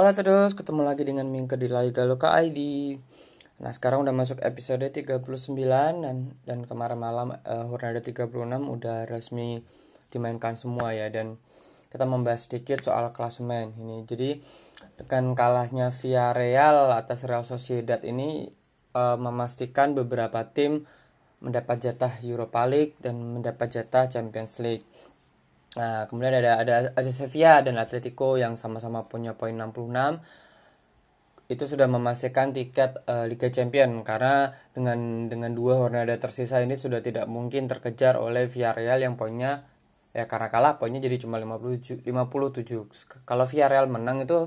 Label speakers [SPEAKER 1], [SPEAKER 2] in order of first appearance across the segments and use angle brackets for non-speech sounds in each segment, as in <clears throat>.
[SPEAKER 1] Hola terus, ketemu lagi dengan Mingke di Liga Loka ID. Nah, sekarang udah masuk episode 39 dan dan kemarin malam uh, Hurnada 36 udah resmi dimainkan semua ya dan kita membahas sedikit soal klasemen ini. Jadi dengan kalahnya Villarreal atas Real Sociedad ini uh, memastikan beberapa tim mendapat jatah Europa League dan mendapat jatah Champions League. Nah, kemudian ada ada AC Sevilla dan Atletico yang sama-sama punya poin 66 itu sudah memastikan tiket uh, Liga Champion karena dengan dengan dua Hornada tersisa ini sudah tidak mungkin terkejar oleh Villarreal yang poinnya ya karena kalah poinnya jadi cuma 57 57. Kalau Villarreal menang itu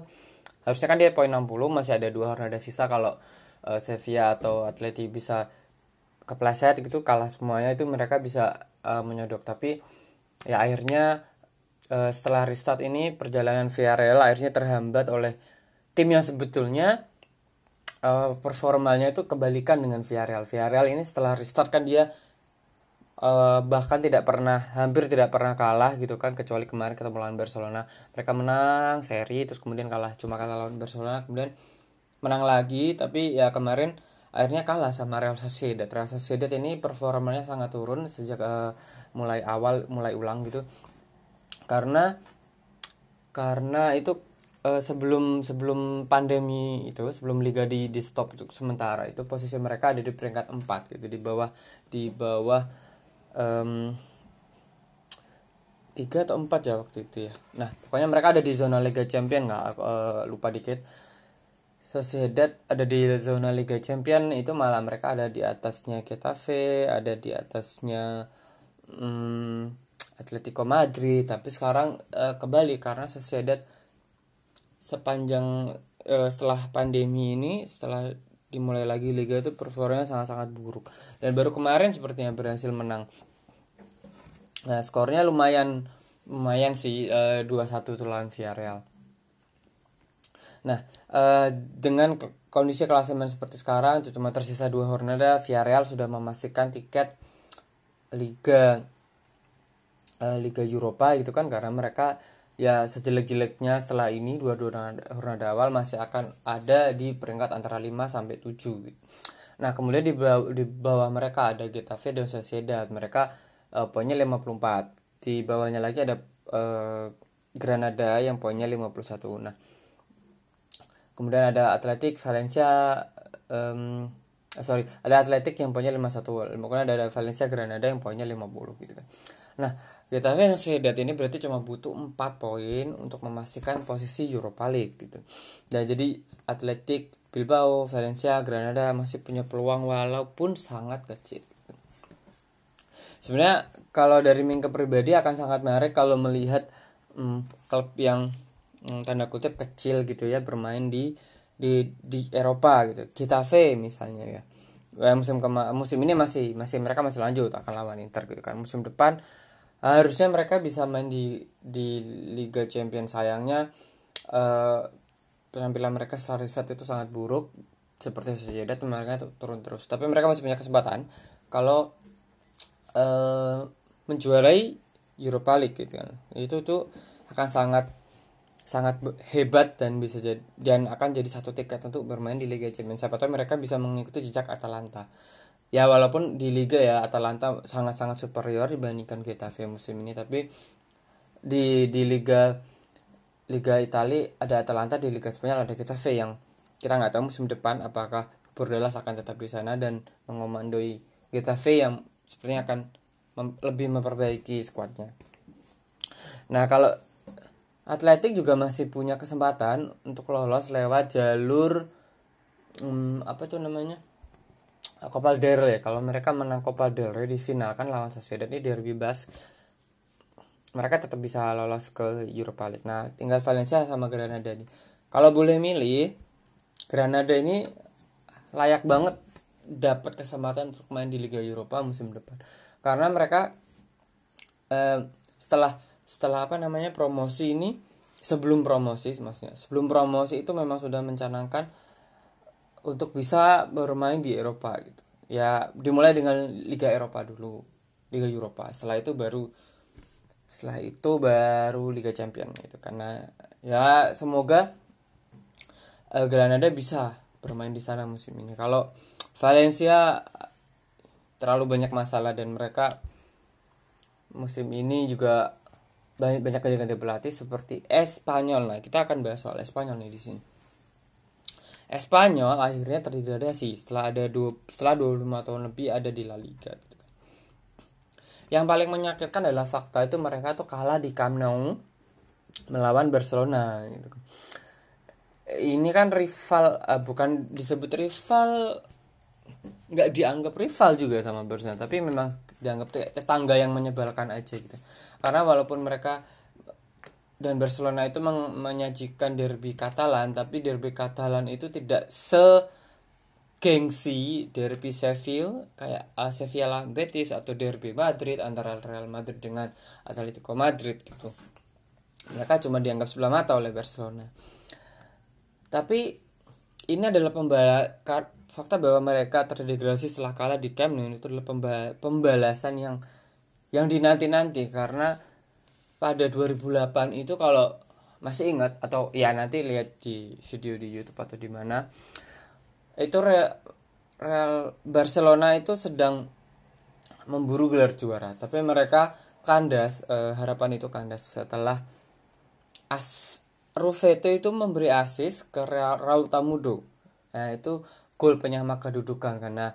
[SPEAKER 1] harusnya kan dia poin 60 masih ada dua Hornada sisa. Kalau uh, Sevilla atau Atleti bisa kepleset gitu kalah semuanya itu mereka bisa uh, menyodok. Tapi ya akhirnya uh, setelah restart ini perjalanan Villarreal akhirnya terhambat oleh tim yang sebetulnya uh, performanya itu kebalikan dengan Villarreal. Villarreal ini setelah restart kan dia uh, bahkan tidak pernah hampir tidak pernah kalah gitu kan kecuali kemarin ketemu lawan Barcelona. Mereka menang seri terus kemudian kalah cuma kalah lawan Barcelona kemudian menang lagi tapi ya kemarin akhirnya kalah sama Real Sociedad. Real Sociedad ini performanya sangat turun sejak uh, mulai awal mulai ulang gitu. Karena karena itu uh, sebelum sebelum pandemi itu sebelum liga di di stop untuk sementara itu posisi mereka ada di peringkat 4 gitu di bawah di bawah um, tiga atau empat ya waktu itu ya nah pokoknya mereka ada di zona Liga Champion nggak uh, lupa dikit Sociedad ada di zona Liga Champion itu malah mereka ada di atasnya Getafe ada di atasnya um, Atletico Madrid. Tapi sekarang uh, kembali karena Sociedad sepanjang uh, setelah pandemi ini setelah dimulai lagi liga itu performanya sangat-sangat buruk. Dan baru kemarin sepertinya berhasil menang. Nah skornya lumayan lumayan sih uh, 2-1 tuh lawan Villarreal nah uh, dengan kondisi klasemen seperti sekarang cuma tersisa dua Hornada Villarreal sudah memastikan tiket liga uh, liga Eropa gitu kan karena mereka ya sejelek-jeleknya setelah ini dua dua Hornada awal masih akan ada di peringkat antara 5 sampai 7 Nah, kemudian di bawah, di bawah mereka ada Getafe dan Sociedad. Mereka uh, poinnya 54. Di bawahnya lagi ada uh, Granada yang poinnya 51. Nah, kemudian ada Atletik, Valencia um, sorry, ada Atletik yang poinnya 51. Kemudian ada Valencia, Granada yang poinnya 50 gitu kan. Nah, Getafe dan Sociedad ini berarti cuma butuh 4 poin untuk memastikan posisi Europa League gitu. Dan jadi Atletik, Bilbao, Valencia, Granada masih punya peluang walaupun sangat kecil. Sebenarnya kalau dari Mingke pribadi akan sangat menarik kalau melihat hmm, klub yang tanda kutip kecil gitu ya bermain di di di Eropa gitu. Getafe misalnya ya. Musim kema musim ini masih masih mereka masih lanjut akan lawan Inter gitu kan. Musim depan harusnya mereka bisa main di di Liga Champions sayangnya uh, penampilan mereka secara riset itu sangat buruk seperti Sociedad mereka turun terus tapi mereka masih punya kesempatan kalau uh, menjuarai Europa League gitu kan itu tuh akan sangat sangat hebat dan bisa jadi dan akan jadi satu tiket untuk bermain di Liga Champions. Siapa tahu mereka bisa mengikuti jejak Atalanta. Ya walaupun di liga ya Atalanta sangat-sangat superior dibandingkan Getafe musim ini tapi di di liga liga Italia ada Atalanta di liga Spanyol ada Getafe yang kita nggak tahu musim depan apakah Bordelas akan tetap di sana dan mengomandoi Getafe yang sepertinya akan mem lebih memperbaiki skuadnya. Nah kalau Atletik juga masih punya kesempatan untuk lolos lewat jalur hmm, apa tuh namanya? Copa del Rey. Kalau mereka menang Copa del Rey di final kan lawan Sociedad ini derby bas mereka tetap bisa lolos ke Europa League. Nah tinggal Valencia sama Granada nih. Kalau boleh milih Granada ini layak banget dapat kesempatan untuk main di Liga Eropa musim depan. Karena mereka eh, setelah setelah apa namanya promosi ini sebelum promosi maksudnya sebelum promosi itu memang sudah mencanangkan untuk bisa bermain di Eropa gitu. Ya dimulai dengan Liga Eropa dulu, Liga Eropa. Setelah itu baru setelah itu baru Liga Champion gitu. Karena ya semoga uh, Granada bisa bermain di sana musim ini kalau Valencia terlalu banyak masalah dan mereka musim ini juga banyak banyak ganti pelatih seperti Espanyol. Nah kita akan bahas soal Espanyol nih di sini. Espanyol akhirnya terdegradasi setelah ada dua setelah 25 tahun lebih ada di La Liga gitu. yang paling menyakitkan adalah fakta itu mereka tuh kalah di Camp Nou melawan Barcelona gitu ini kan rival uh, bukan disebut rival nggak dianggap rival juga sama Barcelona tapi memang dianggap tetangga yang menyebalkan aja gitu karena walaupun mereka dan Barcelona itu menyajikan derby Katalan tapi derby Katalan itu tidak se gengsi derby Seville kayak uh, Sevilla Betis atau derby Madrid antara Real Madrid dengan Atletico Madrid gitu. Mereka cuma dianggap sebelah mata oleh Barcelona. Tapi ini adalah pembala fakta bahwa mereka terdegradasi setelah kalah di Camp Nou itu adalah pembalasan yang yang dinanti-nanti karena pada 2008 itu kalau masih ingat atau ya nanti lihat di video di YouTube atau di mana itu Real, Barcelona itu sedang memburu gelar juara. Tapi mereka kandas eh, harapan itu kandas setelah as Rufete itu memberi asis ke Raul Tamudo. Nah itu gol penyama kedudukan. Karena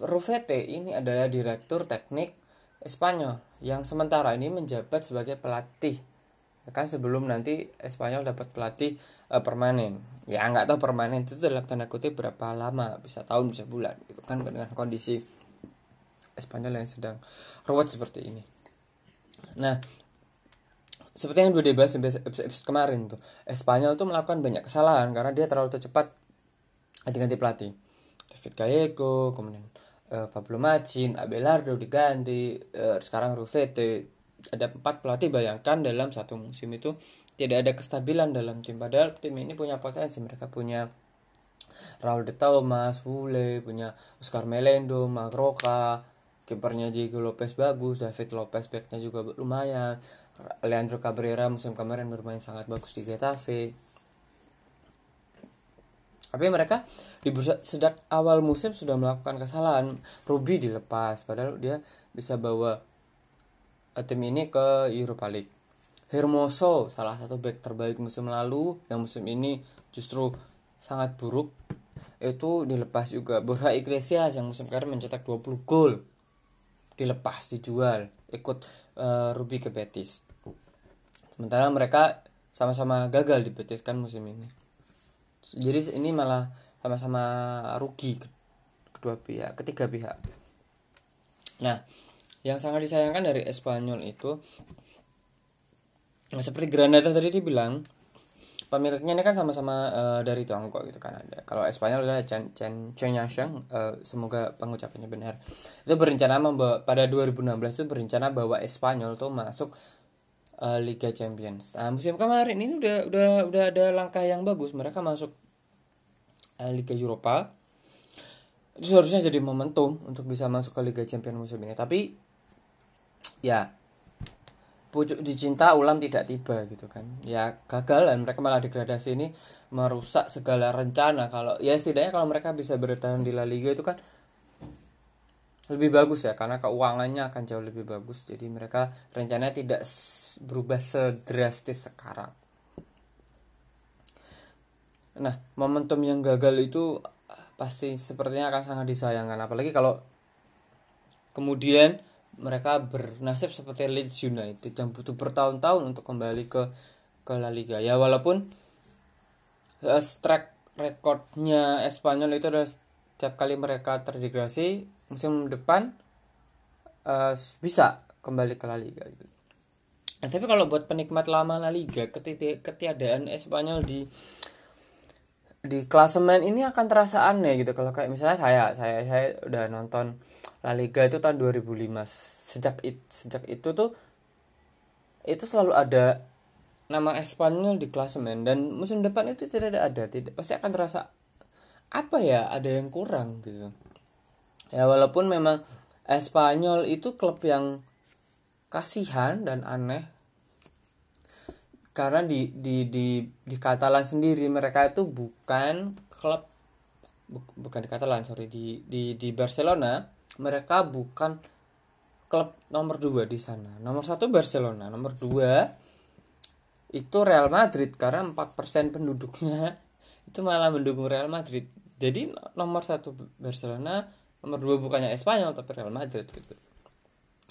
[SPEAKER 1] Rufete ini adalah direktur teknik Espanyol yang sementara ini menjabat sebagai pelatih. Ya kan sebelum nanti Espanyol dapat pelatih uh, permanen. Ya nggak tahu permanen itu dalam tanda kutip berapa lama bisa tahun bisa bulan. Gitu kan dengan kondisi Espanyol yang sedang ruwet seperti ini. Nah seperti yang udah dibahas di episode kemarin tuh Espanyol tuh melakukan banyak kesalahan karena dia terlalu cepat ganti-ganti pelatih. David Gallego kemudian uh, Pablo Macin Abelardo diganti uh, sekarang Rufete ada empat pelatih bayangkan dalam satu musim itu tidak ada kestabilan dalam tim. Padahal tim ini punya potensi. Mereka punya Raul de Thomas, Wule, punya Oscar Melendo, Magroka, kipernya Diego Lopez bagus, David Lopez backnya juga lumayan, Leandro Cabrera musim kemarin bermain sangat bagus di Getafe tapi mereka di bursa sejak awal musim sudah melakukan kesalahan. Ruby dilepas padahal dia bisa bawa eh, tim ini ke Europa League. Hermoso salah satu back terbaik musim lalu yang musim ini justru sangat buruk itu dilepas juga. Borja Iglesias yang musim kemarin mencetak 20 gol dilepas dijual ikut uh, Ruby ke Betis. Sementara mereka sama-sama gagal di Betis kan musim ini jadi ini malah sama-sama rugi kedua pihak ketiga pihak. Nah yang sangat disayangkan dari Espanyol itu nah, seperti Granada tadi dibilang pemiliknya ini kan sama-sama uh, dari Tiongkok gitu kan ada. Kalau Espanyol adalah Chen Chen Chen Yangsheng uh, semoga pengucapannya benar. Itu berencana membawa pada 2016 itu berencana bahwa Espanyol tuh masuk uh, Liga Champions. Nah, musim kemarin ini udah udah udah ada langkah yang bagus. Mereka masuk uh, Liga Eropa. Itu seharusnya jadi momentum untuk bisa masuk ke Liga Champions musim ini. Tapi ya pucuk dicinta ulam tidak tiba gitu kan. Ya gagal dan mereka malah degradasi ini merusak segala rencana kalau ya setidaknya kalau mereka bisa bertahan di La Liga itu kan lebih bagus ya karena keuangannya akan jauh lebih bagus. Jadi mereka rencananya tidak berubah sedrastis sekarang. Nah momentum yang gagal itu pasti sepertinya akan sangat disayangkan. Apalagi kalau kemudian mereka bernasib seperti Leeds United yang butuh bertahun-tahun untuk kembali ke ke La Liga. Ya walaupun uh, track recordnya Espanyol itu adalah setiap kali mereka terdegradasi musim depan uh, bisa kembali ke La Liga gitu. Nah, tapi kalau buat penikmat lama La Liga ketiadaan Espanyol di di klasemen ini akan terasa aneh gitu kalau kayak misalnya saya saya saya udah nonton La Liga itu tahun 2005 sejak it, sejak itu tuh itu selalu ada nama Espanyol di klasemen dan musim depan itu tidak ada tidak pasti akan terasa apa ya ada yang kurang gitu. Ya walaupun memang Espanyol itu klub yang kasihan dan aneh. Karena di di di di Katalan sendiri mereka itu bukan klub bu- bukan di Katalan sorry di di di Barcelona mereka bukan klub nomor dua di sana. Nomor satu Barcelona nomor dua itu Real Madrid karena 4% penduduknya <laughs> itu malah mendukung Real Madrid jadi nomor satu Barcelona nomor dua bukannya Espanyol tapi Real Madrid gitu.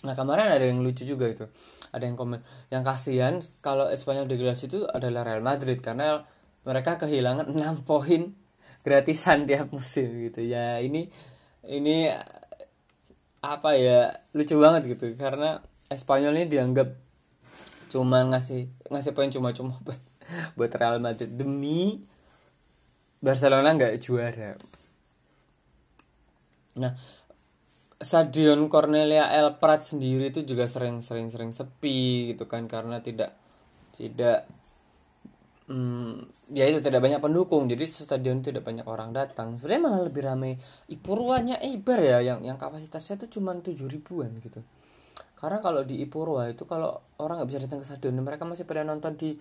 [SPEAKER 1] Nah kemarin ada yang lucu juga itu. Ada yang komen Yang kasihan kalau Espanyol degradasi itu adalah Real Madrid Karena mereka kehilangan 6 <laughs> poin gratisan tiap musim gitu. Ya ini Ini Apa ya Lucu banget gitu. Karena Espanyol ini dianggap Cuma ngasih Ngasih poin cuma-cuma <laughs> buat, buat Real Madrid. Demi Barcelona nggak juara. Nah Stadion Cornelia El Prat sendiri itu juga sering-sering sering sepi gitu kan karena tidak tidak hmm, ya itu tidak banyak pendukung. Jadi stadion tidak banyak orang datang. Sebenarnya malah lebih ramai Ipurwanya Eibar ya yang yang kapasitasnya itu cuma tujuh ribuan gitu. Karena kalau di Ipurwa itu kalau orang nggak bisa datang ke stadion mereka masih pada nonton di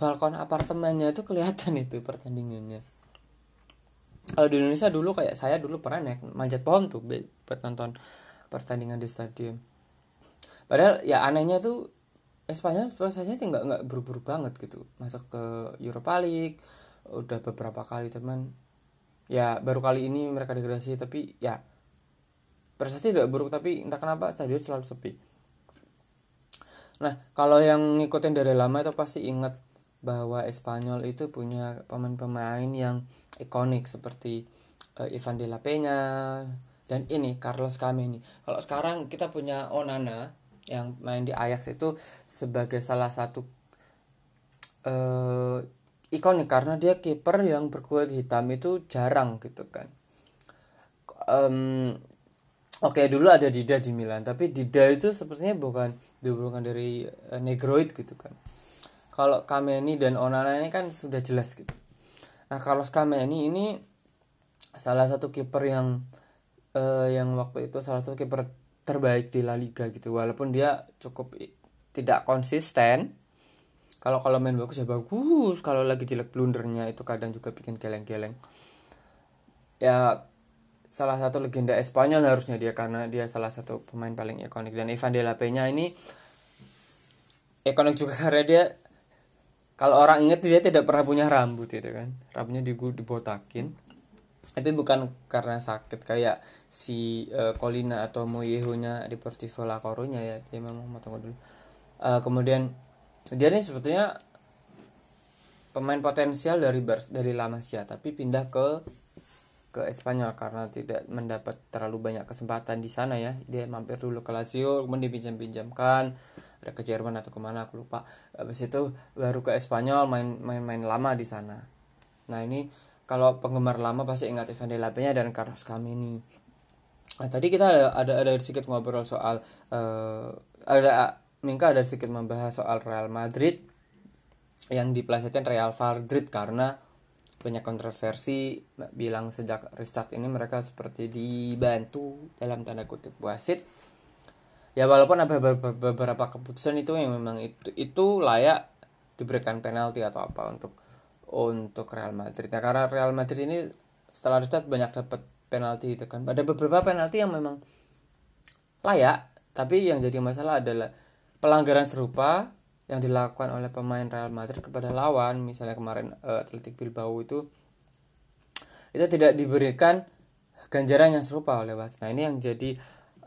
[SPEAKER 1] balkon apartemennya itu kelihatan <laughs> itu pertandingannya kalau di Indonesia dulu kayak saya dulu pernah naik manjat pohon tuh buat nonton pertandingan di stadion. Padahal ya anehnya tuh Espanyol saja nggak nggak buru-buru banget gitu. Masuk ke Europa League udah beberapa kali teman. Ya baru kali ini mereka degradasi tapi ya prestasi tidak buruk tapi entah kenapa stadion selalu sepi. Nah kalau yang ngikutin dari lama itu pasti ingat bahwa Espanyol itu punya pemain-pemain yang ikonik seperti uh, Ivan de la Peña dan ini Carlos Kameni. Kalau sekarang kita punya Onana yang main di Ajax itu sebagai salah satu uh, ikonik karena dia kiper yang berkulit hitam itu jarang gitu kan. Um, Oke okay, dulu ada Dida di Milan tapi Dida itu sepertinya bukan bukan dari uh, Negroid gitu kan kalau Kameni dan Onana ini kan sudah jelas gitu. Nah kalau Kameni ini salah satu kiper yang uh, yang waktu itu salah satu kiper terbaik di La Liga gitu. Walaupun dia cukup tidak konsisten. Kalau kalau main bagus ya bagus. Kalau lagi jelek blundernya itu kadang juga bikin geleng-geleng. Ya salah satu legenda Espanyol harusnya dia karena dia salah satu pemain paling ikonik. Dan Ivan de la Peña ini ikonik juga <laughs> karena dia kalau orang ingat dia tidak pernah punya rambut gitu kan. Rambutnya dibotakin. Tapi bukan karena sakit kayak si uh, atau Moyeho di Portivo La Coruña ya dia memang motong dulu. Uh, kemudian dia ini sebetulnya pemain potensial dari Bars dari La Masia tapi pindah ke ke Espanyol karena tidak mendapat terlalu banyak kesempatan di sana ya. Dia mampir dulu ke Lazio kemudian dipinjam-pinjamkan. Ada ke Jerman atau ke mana aku lupa. Habis itu baru ke Espanyol main main main lama di sana. Nah ini kalau penggemar lama pasti ingat Ivan de la Peña dan Carlos Kameni nah tadi kita ada ada, ada sedikit ngobrol soal uh, ada Mingka ada sedikit membahas soal Real Madrid yang dipelesetin Real Madrid karena banyak kontroversi bilang sejak restart ini mereka seperti dibantu dalam tanda kutip wasit. Ya walaupun ada beberapa keputusan itu yang memang itu itu layak diberikan penalti atau apa untuk untuk Real Madrid. Ya karena Real Madrid ini setelah restart banyak dapat penalti itu kan. Ada beberapa penalti yang memang layak tapi yang jadi masalah adalah pelanggaran serupa yang dilakukan oleh pemain Real Madrid kepada lawan misalnya kemarin uh, Athletic Bilbao itu itu tidak diberikan ganjaran yang serupa oleh wasit. Nah ini yang jadi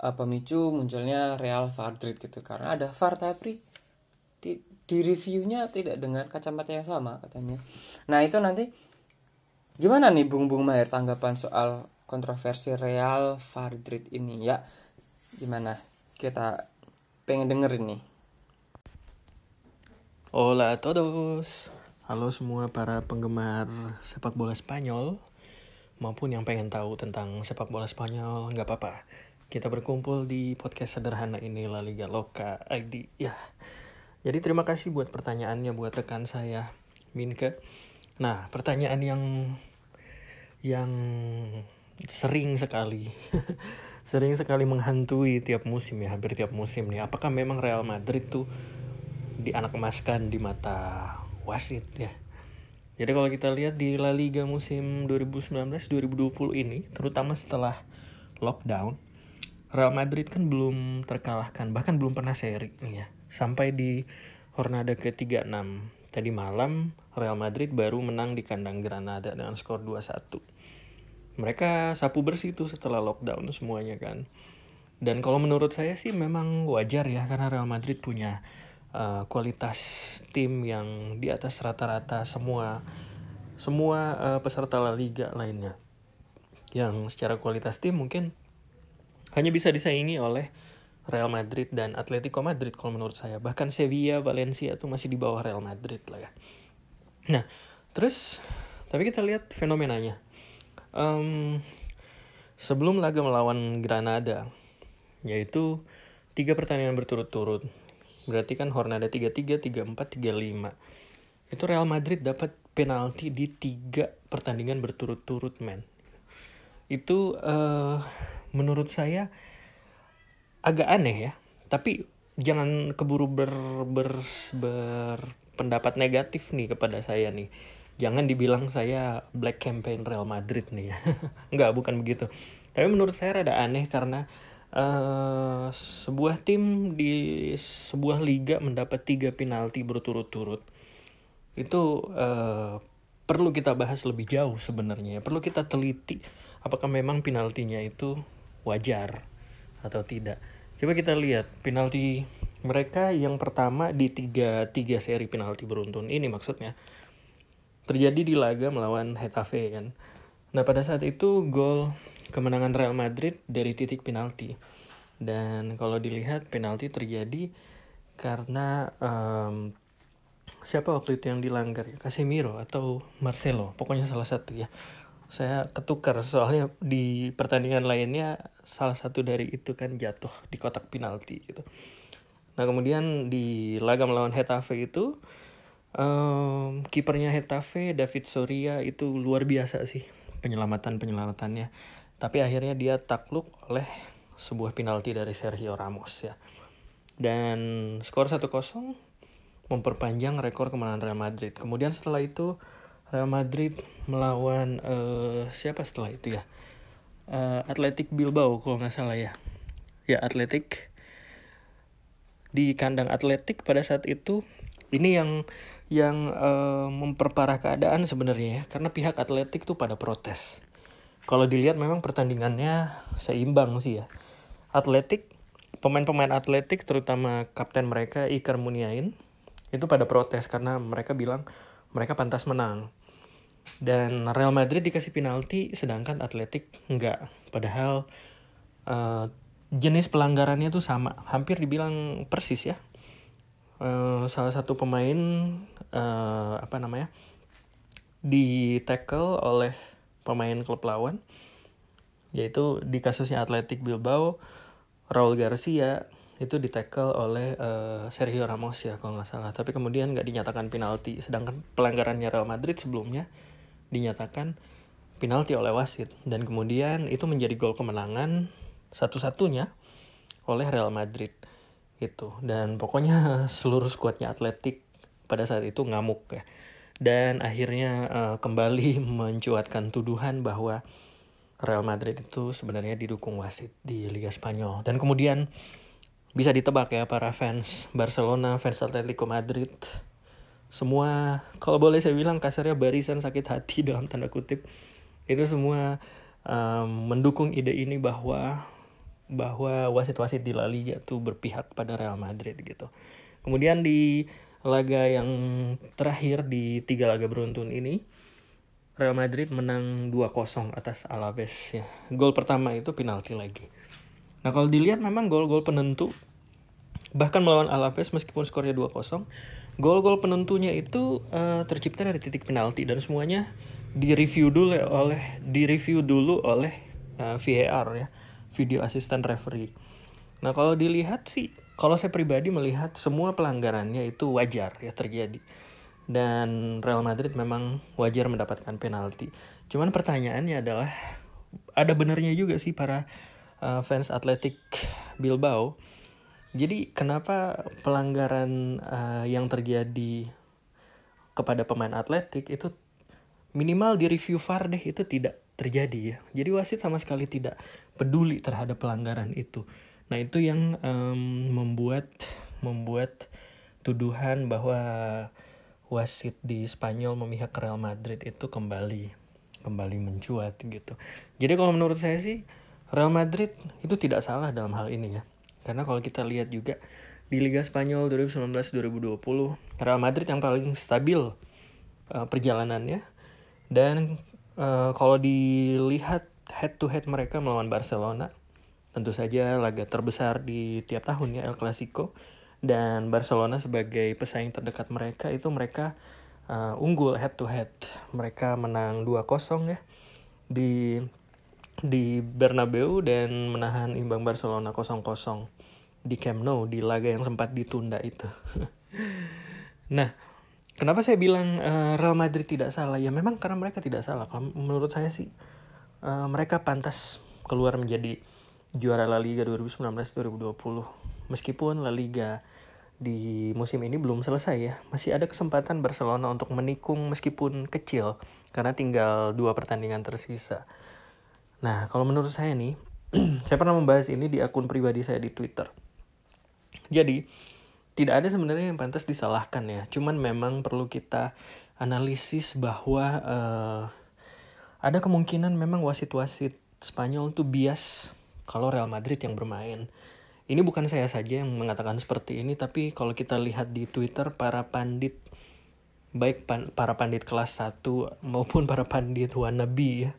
[SPEAKER 1] uh, pemicu munculnya Real Madrid gitu karena ada VAR tapi di, di reviewnya tidak dengan kacamata yang sama katanya. Nah itu nanti gimana nih Bung Bung Maher tanggapan soal kontroversi Real Madrid ini ya gimana kita pengen denger ini.
[SPEAKER 2] Hola a todos. Halo semua para penggemar sepak bola Spanyol maupun yang pengen tahu tentang sepak bola Spanyol nggak apa-apa. Kita berkumpul di podcast sederhana ini La Liga Loka ID ya. Jadi terima kasih buat pertanyaannya buat rekan saya Minke. Nah pertanyaan yang yang sering sekali <laughs> sering sekali menghantui tiap musim ya hampir tiap musim nih. Apakah memang Real Madrid tuh dianak emaskan di mata wasit ya. Jadi kalau kita lihat di La Liga musim 2019-2020 ini, terutama setelah lockdown, Real Madrid kan belum terkalahkan, bahkan belum pernah seri ya. Sampai di Hornada ke-36 tadi malam Real Madrid baru menang di kandang Granada dengan skor 2-1. Mereka sapu bersih tuh setelah lockdown semuanya kan. Dan kalau menurut saya sih memang wajar ya karena Real Madrid punya uh, kualitas tim yang di atas rata-rata semua semua uh, peserta La Liga lainnya. Yang secara kualitas tim mungkin hanya bisa disaingi oleh Real Madrid dan Atletico Madrid kalau menurut saya. Bahkan Sevilla, Valencia itu masih di bawah Real Madrid lah ya. Nah, terus tapi kita lihat fenomenanya. Um, sebelum laga melawan Granada, yaitu tiga pertandingan berturut-turut. Berarti kan Hornada 3-3, 3-4, 3-5. Itu Real Madrid dapat penalti di tiga pertandingan berturut-turut, men. Itu uh, menurut saya agak aneh ya tapi jangan keburu ber, ber, berpendapat negatif nih kepada saya nih jangan dibilang saya black campaign Real Madrid nih ya <laughs> nggak bukan begitu tapi menurut saya rada aneh karena uh, sebuah tim di sebuah liga mendapat tiga penalti berturut-turut. Itu uh, perlu kita bahas lebih jauh sebenarnya perlu kita teliti apakah memang penaltinya itu wajar atau tidak. Coba kita lihat penalti mereka yang pertama di tiga, tiga seri penalti beruntun. Ini maksudnya terjadi di laga melawan Hetafe kan. Nah pada saat itu gol kemenangan Real Madrid dari titik penalti dan kalau dilihat penalti terjadi karena um, siapa waktu itu yang dilanggar Casemiro atau Marcelo pokoknya salah satu ya saya ketukar soalnya di pertandingan lainnya salah satu dari itu kan jatuh di kotak penalti gitu. Nah kemudian di laga melawan Hetafe itu um, kipernya Hetafe David Soria itu luar biasa sih penyelamatan penyelamatannya. Tapi akhirnya dia takluk oleh sebuah penalti dari Sergio Ramos ya. Dan skor 1-0 memperpanjang rekor kemenangan Real Madrid. Kemudian setelah itu Real Madrid melawan uh, siapa setelah itu ya? Uh, Atletic Bilbao kalau nggak salah ya. Ya Atletic di kandang Atletic pada saat itu ini yang yang uh, memperparah keadaan sebenarnya ya. Karena pihak Atletic tuh pada protes kalau dilihat memang pertandingannya seimbang sih ya Atletic pemain-pemain Atletik terutama kapten mereka Iker Muniain itu pada protes karena mereka bilang mereka pantas menang. Dan Real Madrid dikasih penalti sedangkan Atletik enggak. Padahal uh, jenis pelanggarannya tuh sama, hampir dibilang persis ya. Uh, salah satu pemain uh, apa namanya? di tackle oleh pemain klub lawan yaitu di kasusnya Atletik Bilbao Raul Garcia itu di tackle oleh uh, Sergio Ramos ya kalau nggak salah. Tapi kemudian nggak dinyatakan penalti. Sedangkan pelanggarannya Real Madrid sebelumnya dinyatakan penalti oleh wasit. Dan kemudian itu menjadi gol kemenangan satu-satunya oleh Real Madrid itu. Dan pokoknya <laughs> seluruh skuadnya Atletik pada saat itu ngamuk ya dan akhirnya uh, kembali <laughs> mencuatkan tuduhan bahwa Real Madrid itu sebenarnya didukung wasit di Liga Spanyol dan kemudian bisa ditebak ya para fans Barcelona, fans Atletico Madrid. Semua kalau boleh saya bilang kasarnya barisan sakit hati <laughs> dalam tanda kutip. Itu semua um, mendukung ide ini bahwa bahwa wasit-wasit di La Liga tuh berpihak pada Real Madrid gitu. Kemudian di laga yang terakhir di tiga laga beruntun ini Real Madrid menang 2-0 atas Alaves ya. Gol pertama itu penalti lagi. Nah kalau dilihat memang gol-gol penentu bahkan melawan Alaves meskipun skornya 2-0 gol-gol penentunya itu uh, tercipta dari titik penalti dan semuanya direview dulu oleh direview dulu oleh uh, eh, VAR ya video assistant referee. Nah kalau dilihat sih kalau saya pribadi melihat semua pelanggarannya itu wajar ya terjadi dan Real Madrid memang wajar mendapatkan penalti. Cuman pertanyaannya adalah ada benernya juga sih para uh, fans Atletik Bilbao Jadi kenapa pelanggaran uh, yang terjadi kepada pemain atletik itu minimal di review VAR deh itu tidak terjadi ya. Jadi wasit sama sekali tidak peduli terhadap pelanggaran itu. Nah itu yang um, membuat membuat tuduhan bahwa wasit di Spanyol memihak ke Real Madrid itu kembali kembali mencuat gitu. Jadi kalau menurut saya sih Real Madrid itu tidak salah dalam hal ini ya. Karena kalau kita lihat juga di Liga Spanyol 2019-2020, Real Madrid yang paling stabil uh, perjalanannya. Dan uh, kalau dilihat head to head mereka melawan Barcelona, tentu saja laga terbesar di tiap tahun ya El Clasico dan Barcelona sebagai pesaing terdekat mereka itu mereka uh, unggul head to head. Mereka menang 2-0 ya di di Bernabeu dan menahan imbang Barcelona 0-0 di Camp Nou di laga yang sempat ditunda itu. <laughs> nah, kenapa saya bilang uh, Real Madrid tidak salah? Ya memang karena mereka tidak salah. Kalau menurut saya sih uh, mereka pantas keluar menjadi juara La Liga 2019-2020. Meskipun La Liga di musim ini belum selesai ya, masih ada kesempatan Barcelona untuk menikung meskipun kecil karena tinggal dua pertandingan tersisa. Nah, kalau menurut saya nih, <clears throat> saya pernah membahas ini di akun pribadi saya di Twitter. Jadi, tidak ada sebenarnya yang pantas disalahkan ya. Cuman memang perlu kita analisis bahwa uh, ada kemungkinan memang wasit-wasit Spanyol itu bias kalau Real Madrid yang bermain. Ini bukan saya saja yang mengatakan seperti ini, tapi kalau kita lihat di Twitter para pandit baik pan, para pandit kelas 1 maupun para pandit wannabe ya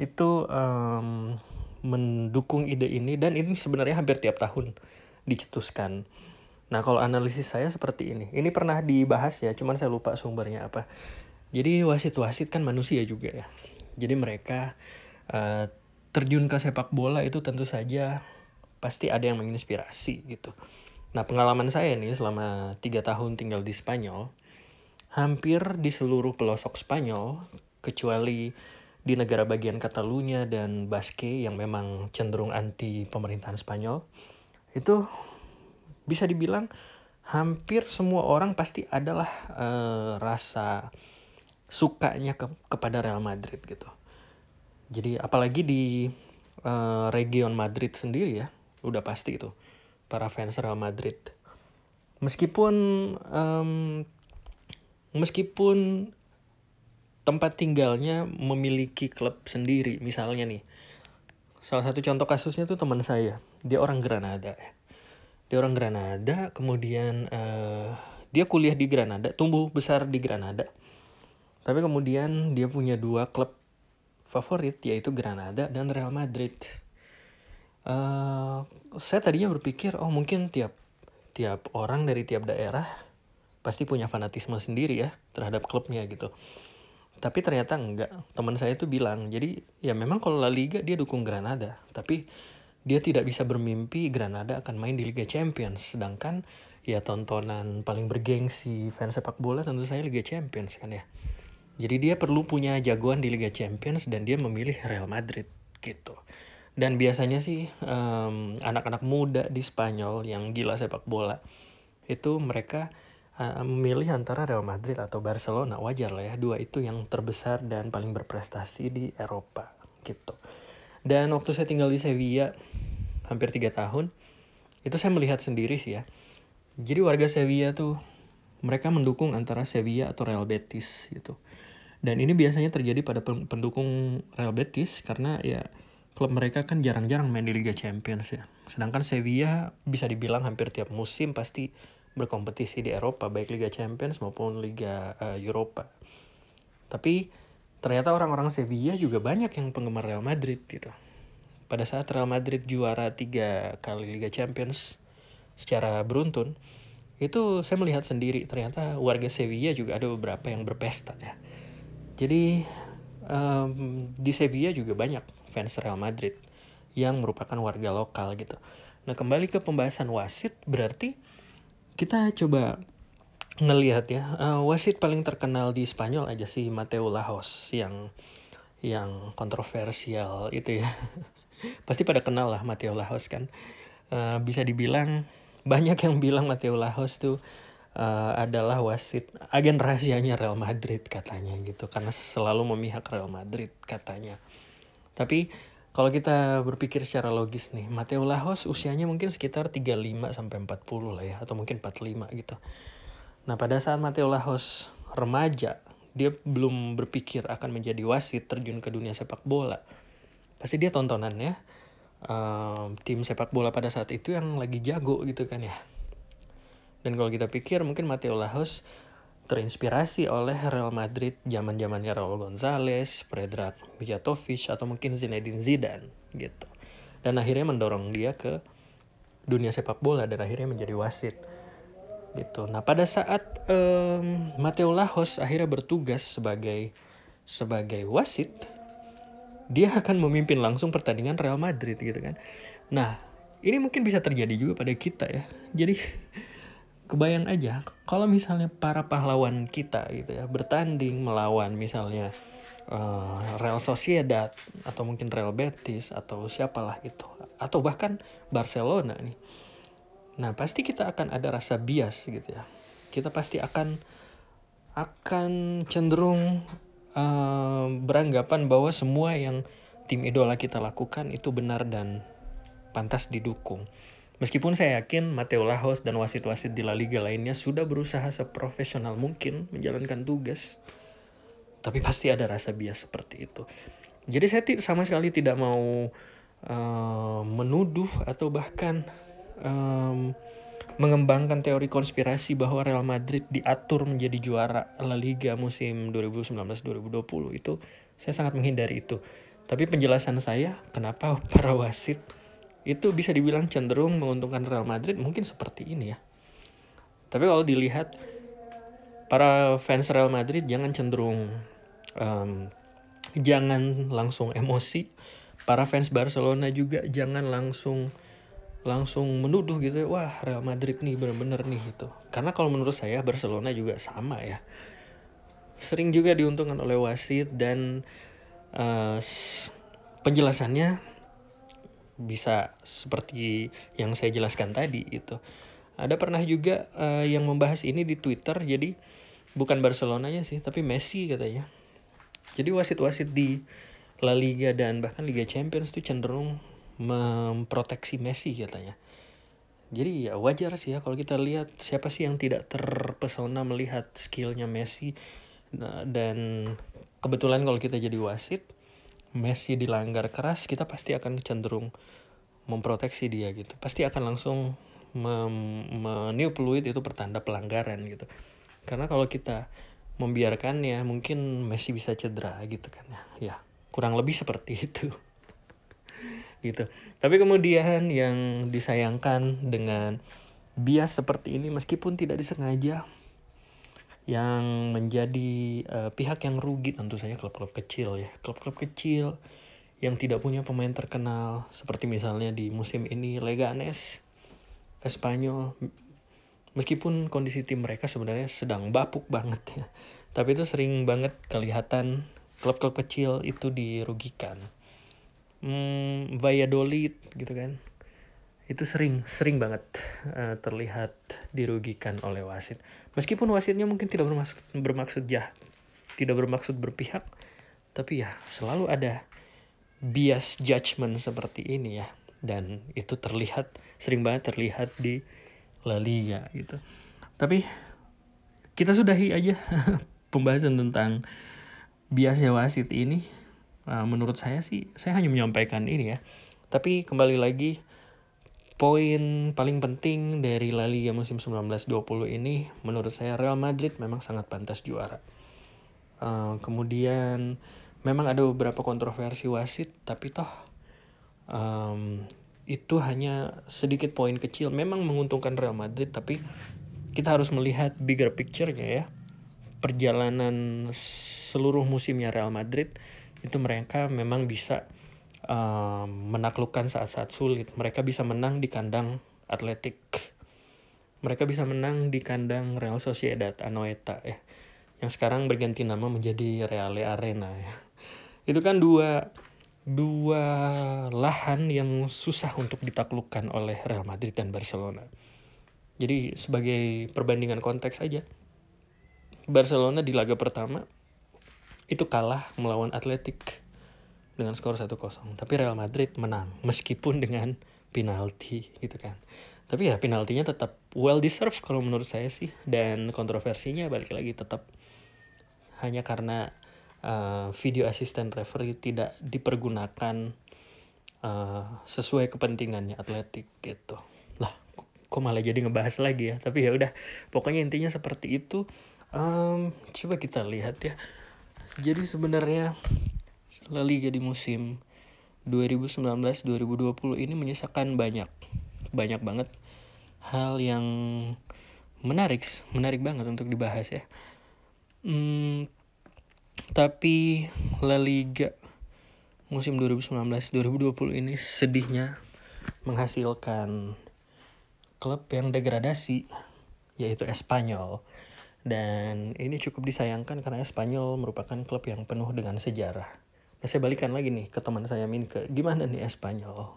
[SPEAKER 2] itu um, mendukung ide ini dan ini sebenarnya hampir tiap tahun dicetuskan. Nah kalau analisis saya seperti ini, ini pernah dibahas ya, cuman saya lupa sumbernya apa. Jadi wasit-wasit kan manusia juga ya. Jadi mereka uh, terjun ke sepak bola itu tentu saja pasti ada yang menginspirasi gitu. Nah pengalaman saya nih selama tiga tahun tinggal di Spanyol, hampir di seluruh pelosok Spanyol kecuali di negara bagian Catalunya dan Basque yang memang cenderung anti pemerintahan Spanyol itu bisa dibilang hampir semua orang pasti adalah uh, rasa sukanya ke kepada Real Madrid gitu. Jadi apalagi di uh, region Madrid sendiri ya, udah pasti itu para fans Real Madrid. Meskipun um, meskipun tempat tinggalnya memiliki klub sendiri misalnya nih. Salah satu contoh kasusnya tuh teman saya dia orang Granada. Dia orang Granada kemudian uh, dia kuliah di Granada tumbuh besar di Granada. Tapi kemudian dia punya dua klub favorit yaitu Granada dan Real Madrid. Uh, saya tadinya berpikir oh mungkin tiap tiap orang dari tiap daerah pasti punya fanatisme sendiri ya terhadap klubnya gitu. Tapi ternyata enggak. Teman saya tuh bilang jadi ya memang kalau La Liga dia dukung Granada tapi dia tidak bisa bermimpi Granada akan main di Liga Champions. Sedangkan ya tontonan paling bergengsi fans sepak bola tentu saya Liga Champions kan ya jadi dia perlu punya jagoan di Liga Champions dan dia memilih Real Madrid gitu. Dan biasanya sih anak-anak um, muda di Spanyol yang gila sepak bola itu mereka uh, memilih antara Real Madrid atau Barcelona. Wajar lah ya dua itu yang terbesar dan paling berprestasi di Eropa gitu. Dan waktu saya tinggal di Sevilla hampir tiga tahun itu saya melihat sendiri sih ya. Jadi warga Sevilla tuh mereka mendukung antara Sevilla atau Real Betis gitu dan ini biasanya terjadi pada pendukung Real Betis karena ya klub mereka kan jarang-jarang main di Liga Champions ya sedangkan Sevilla bisa dibilang hampir tiap musim pasti berkompetisi di Eropa baik Liga Champions maupun Liga uh, Eropa. Tapi ternyata orang-orang Sevilla juga banyak yang penggemar Real Madrid gitu. Pada saat Real Madrid juara tiga kali Liga Champions secara beruntun, itu saya melihat sendiri ternyata warga Sevilla juga ada beberapa yang berpesta ya. Jadi um, di Sevilla juga banyak fans Real Madrid yang merupakan warga lokal gitu. Nah kembali ke pembahasan wasit berarti kita coba ngelihat ya uh, wasit paling terkenal di Spanyol aja sih Mateo Lajos yang yang kontroversial itu ya <laughs> pasti pada kenal lah Mateo Lajos kan uh, bisa dibilang banyak yang bilang Mateo Lajos tuh uh, adalah wasit agen rahasianya Real Madrid katanya gitu karena selalu memihak Real Madrid katanya. Tapi kalau kita berpikir secara logis nih, Mateo Lajos usianya mungkin sekitar 35 sampai 40 lah ya atau mungkin 45 gitu. Nah, pada saat Mateo Lajos remaja, dia belum berpikir akan menjadi wasit terjun ke dunia sepak bola. Pasti dia tontonannya um, tim sepak bola pada saat itu yang lagi jago gitu kan ya dan kalau kita pikir mungkin Mateo Lajos terinspirasi oleh Real Madrid zaman zamannya Raul Gonzalez, Predrag Mijatovic atau mungkin Zinedine Zidane gitu. Dan akhirnya mendorong dia ke dunia sepak bola dan akhirnya menjadi wasit gitu. Nah pada saat um, Mateo Lajos akhirnya bertugas sebagai sebagai wasit, dia akan memimpin langsung pertandingan Real Madrid gitu kan. Nah ini mungkin bisa terjadi juga pada kita ya. Jadi kebayang aja kalau misalnya para pahlawan kita gitu ya bertanding melawan misalnya uh, Real Sociedad atau mungkin Real Betis atau siapalah itu atau bahkan Barcelona nih nah pasti kita akan ada rasa bias gitu ya. Kita pasti akan akan cenderung uh, beranggapan bahwa semua yang tim idola kita lakukan itu benar dan pantas didukung Meskipun saya yakin Mateo Lajos dan wasit-wasit di La Liga lainnya sudah berusaha seprofesional mungkin menjalankan tugas, tapi pasti ada rasa bias seperti itu. Jadi saya sama sekali tidak mau uh, menuduh atau bahkan um, mengembangkan teori konspirasi bahwa Real Madrid diatur menjadi juara La Liga musim 2019-2020 itu saya sangat menghindari itu. Tapi penjelasan saya kenapa para wasit itu bisa dibilang cenderung menguntungkan Real Madrid mungkin seperti ini ya. Tapi kalau dilihat para fans Real Madrid jangan cenderung um, jangan langsung emosi. Para fans Barcelona juga jangan langsung langsung menuduh gitu ya, wah Real Madrid nih bener-bener nih gitu. Karena kalau menurut saya Barcelona juga sama ya. Sering juga diuntungkan oleh wasit dan uh, penjelasannya bisa seperti yang saya jelaskan tadi itu. Ada pernah juga uh, yang membahas ini di Twitter jadi bukan Barcelonanya sih tapi Messi katanya. Jadi wasit-wasit di La Liga dan bahkan Liga Champions itu cenderung memproteksi Messi katanya. Jadi ya wajar sih ya kalau kita lihat siapa sih yang tidak terpesona melihat skillnya Messi nah, dan kebetulan kalau kita jadi wasit Messi dilanggar keras, kita pasti akan cenderung memproteksi dia gitu. Pasti akan langsung meniupluit itu pertanda pelanggaran gitu. Karena kalau kita membiarkannya, mungkin Messi bisa cedera gitu kan ya. Ya, kurang lebih seperti <laughs> itu. gitu. Tapi kemudian yang disayangkan dengan bias seperti ini meskipun tidak disengaja yang menjadi uh, pihak yang rugi tentu saja klub-klub kecil ya. Klub-klub kecil yang tidak punya pemain terkenal seperti misalnya di musim ini Leganes Espanyol. Meskipun kondisi tim mereka sebenarnya sedang bapuk banget ya tapi itu sering banget kelihatan klub-klub kecil itu dirugikan. Hmm, Valladolid gitu kan itu sering sering banget uh, terlihat dirugikan oleh wasit meskipun wasitnya mungkin tidak bermaksud bermaksud jahat tidak bermaksud berpihak tapi ya selalu ada bias judgment seperti ini ya. Dan itu terlihat sering banget terlihat di La Liga gitu. Tapi kita sudahi aja <laughs> pembahasan tentang biasnya wasit ini. Nah, menurut saya sih saya hanya menyampaikan ini ya. Tapi kembali lagi Poin paling penting dari La Liga musim 1920 ini menurut saya Real Madrid memang sangat pantas juara. Uh, kemudian memang ada beberapa kontroversi wasit tapi toh um, itu hanya sedikit poin kecil memang menguntungkan Real Madrid tapi kita harus melihat bigger picture-nya ya. Perjalanan seluruh musimnya Real Madrid itu mereka memang bisa um, menaklukkan saat-saat sulit. Mereka bisa menang di kandang Atletik. Mereka bisa menang di kandang Real Sociedad Anoeta ya. Yang sekarang berganti nama menjadi Reale Arena ya. Itu kan dua dua lahan yang susah untuk ditaklukkan oleh Real Madrid dan Barcelona. Jadi sebagai perbandingan konteks aja. Barcelona di laga pertama itu kalah melawan Atletik dengan skor 1-0. Tapi Real Madrid menang meskipun dengan penalti gitu kan. Tapi ya penaltinya tetap well deserved kalau menurut saya sih dan kontroversinya balik lagi tetap hanya karena uh, video asisten referee tidak dipergunakan uh, sesuai kepentingannya atletik gitu. Lah, kok malah jadi ngebahas lagi ya. Tapi ya udah, pokoknya intinya seperti itu. Um, coba kita lihat ya. Jadi sebenarnya La Liga di musim 2019-2020 ini menyisakan banyak banyak banget hal yang menarik menarik banget untuk dibahas ya. Hmm, tapi La Liga musim 2019-2020 ini sedihnya menghasilkan klub yang degradasi yaitu Espanyol. Dan ini cukup disayangkan karena Espanyol merupakan klub yang penuh dengan sejarah Nah, saya balikan lagi nih ke teman saya Minke. Gimana nih Espanyol?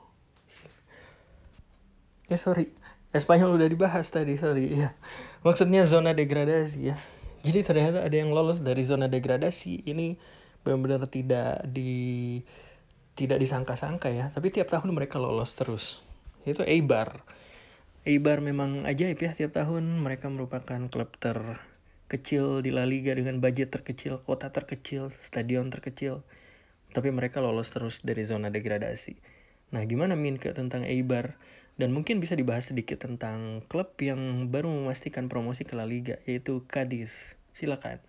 [SPEAKER 2] Ya sorry, Espanyol udah dibahas tadi, sorry. Ya. Maksudnya zona degradasi ya. Jadi ternyata ada yang lolos dari zona degradasi. Ini benar-benar tidak di tidak disangka-sangka ya. Tapi tiap tahun mereka lolos terus. Itu Eibar. Eibar memang ajaib ya tiap tahun mereka merupakan klub terkecil di La Liga dengan budget terkecil, kota terkecil, stadion terkecil tapi mereka lolos terus dari zona degradasi. Nah, gimana Minke tentang Eibar? Dan mungkin bisa dibahas sedikit tentang klub yang baru memastikan promosi ke La Liga, yaitu Cadiz. Silakan.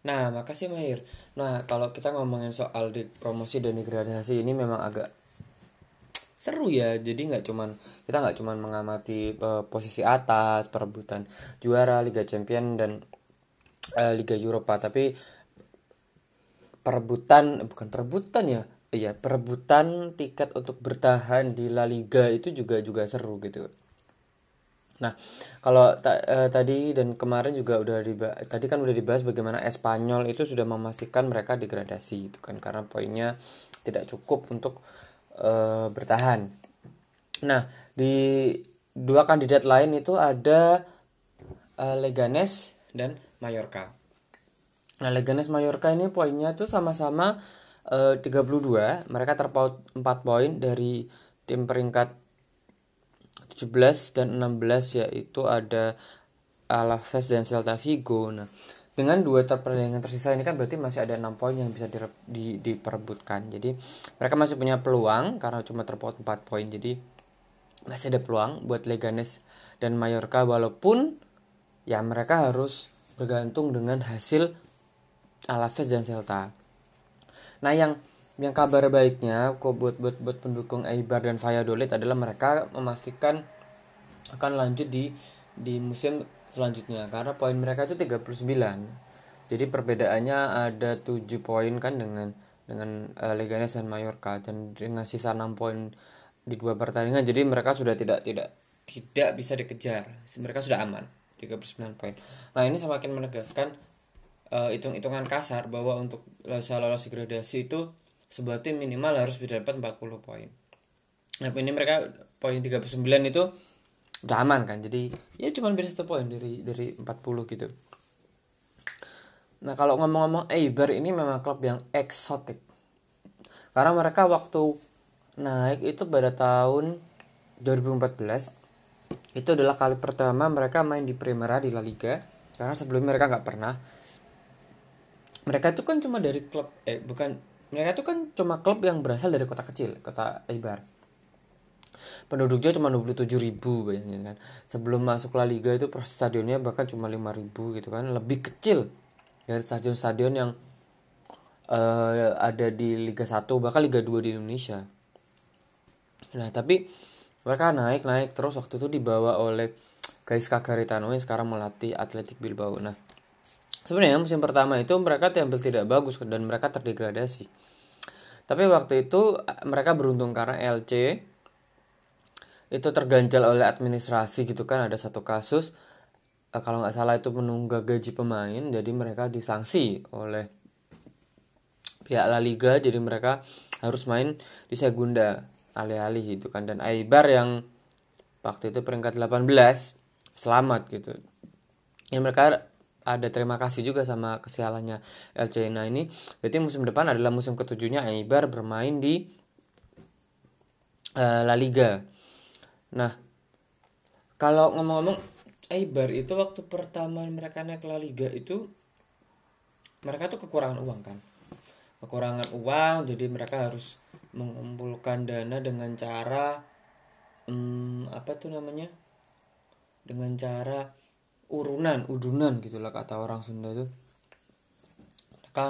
[SPEAKER 1] Nah, makasih Mahir. Nah, kalau kita ngomongin soal di promosi dan degradasi ini memang agak seru ya jadi nggak cuman kita nggak cuman mengamati uh, posisi atas perebutan juara Liga Champion dan uh, Liga Eropa tapi perebutan bukan perebutan ya iya perebutan tiket untuk bertahan di La Liga itu juga juga seru gitu. Nah, kalau ta uh, tadi dan kemarin juga udah tadi kan udah dibahas bagaimana Espanyol itu sudah memastikan mereka degradasi itu kan karena poinnya tidak cukup untuk uh, bertahan. Nah, di dua kandidat lain itu ada uh, Leganes dan Mallorca. Nah, Leganes Mallorca ini poinnya tuh sama-sama uh, 32. Mereka terpaut 4 poin dari tim peringkat 17 dan 16 yaitu ada Alaves dan Celta Vigo. Nah, dengan dua pertandingan tersisa ini kan berarti masih ada enam poin yang bisa di, di, diperebutkan. Jadi mereka masih punya peluang karena cuma terpaut 4 poin jadi masih ada peluang buat Leganes dan Mallorca walaupun ya mereka harus bergantung dengan hasil Alaves dan Celta. Nah yang yang kabar baiknya kok buat buat buat pendukung Eibar dan Valladolid adalah mereka memastikan akan lanjut di di musim selanjutnya karena poin mereka itu 39 jadi perbedaannya ada 7 poin kan dengan dengan uh, Leganes dan Mallorca dan dengan sisa 6 poin di dua pertandingan jadi mereka sudah tidak tidak tidak bisa dikejar. Mereka sudah aman 39 poin. Nah ini semakin menegaskan uh, hitung-hitungan kasar bahwa untuk bisa lolos degradasi itu sebuah tim minimal harus bisa dapat 40 poin. Nah ini mereka poin 39 itu udah aman kan. Jadi ya cuma beda satu poin dari dari 40 gitu. Nah kalau ngomong-ngomong Eibar ini memang klub yang eksotik. Karena mereka waktu naik itu pada tahun 2014 itu adalah kali pertama mereka main di Primera di La Liga. Karena sebelumnya mereka nggak pernah. Mereka itu kan cuma dari klub eh bukan mereka itu kan cuma klub yang berasal dari kota kecil kota Eibar penduduknya cuma 27 ribu bayangin kan. Sebelum masuk La Liga itu stadionnya bahkan cuma 5 ribu gitu kan. Lebih kecil dari stadion-stadion yang uh, ada di Liga 1 bahkan Liga 2 di Indonesia. Nah tapi mereka naik naik terus waktu itu dibawa oleh Guys Kagaritano yang sekarang melatih Atletik Bilbao. Nah sebenarnya musim pertama itu mereka tampil tidak bagus dan mereka terdegradasi. Tapi waktu itu mereka beruntung karena LC itu terganjal oleh administrasi gitu kan ada satu kasus uh, kalau nggak salah itu menunggak gaji pemain jadi mereka disanksi oleh ya La Liga jadi mereka harus main di Segunda alih-alih gitu kan. Dan Aibar yang waktu itu peringkat 18 selamat gitu. Ya mereka ada terima kasih juga sama kesialannya LC nah ini. Berarti musim depan adalah musim ketujuhnya Aibar bermain di uh, La Liga nah kalau ngomong-ngomong Aibar itu waktu pertama mereka naik La Liga itu mereka tuh kekurangan uang kan? Kekurangan uang jadi mereka harus mengumpulkan dana dengan cara hmm, apa tuh namanya? Dengan cara urunan udunan gitulah kata orang Sunda tuh. Mereka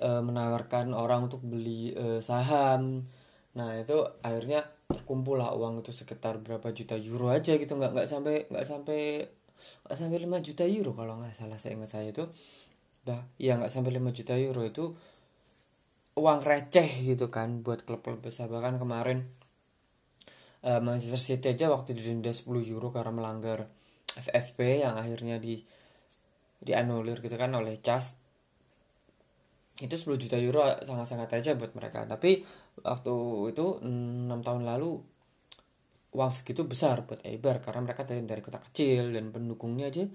[SPEAKER 1] e, menawarkan orang untuk beli e, saham. Nah itu akhirnya terkumpul lah uang itu sekitar berapa juta euro aja gitu. Nggak nggak sampai nggak sampai nggak sampai 5 juta euro kalau nggak salah saya ingat saya itu. Dah ya nggak sampai 5 juta euro itu uang receh gitu kan buat klub-klub besar. Bahkan kemarin uh, Manchester City aja waktu didenda 10 euro karena melanggar FFP yang akhirnya di dianulir gitu kan oleh CAS itu 10 juta euro sangat-sangat aja buat mereka. Tapi waktu itu 6 tahun lalu uang segitu besar buat Eibar. Karena mereka dari kota kecil dan pendukungnya aja.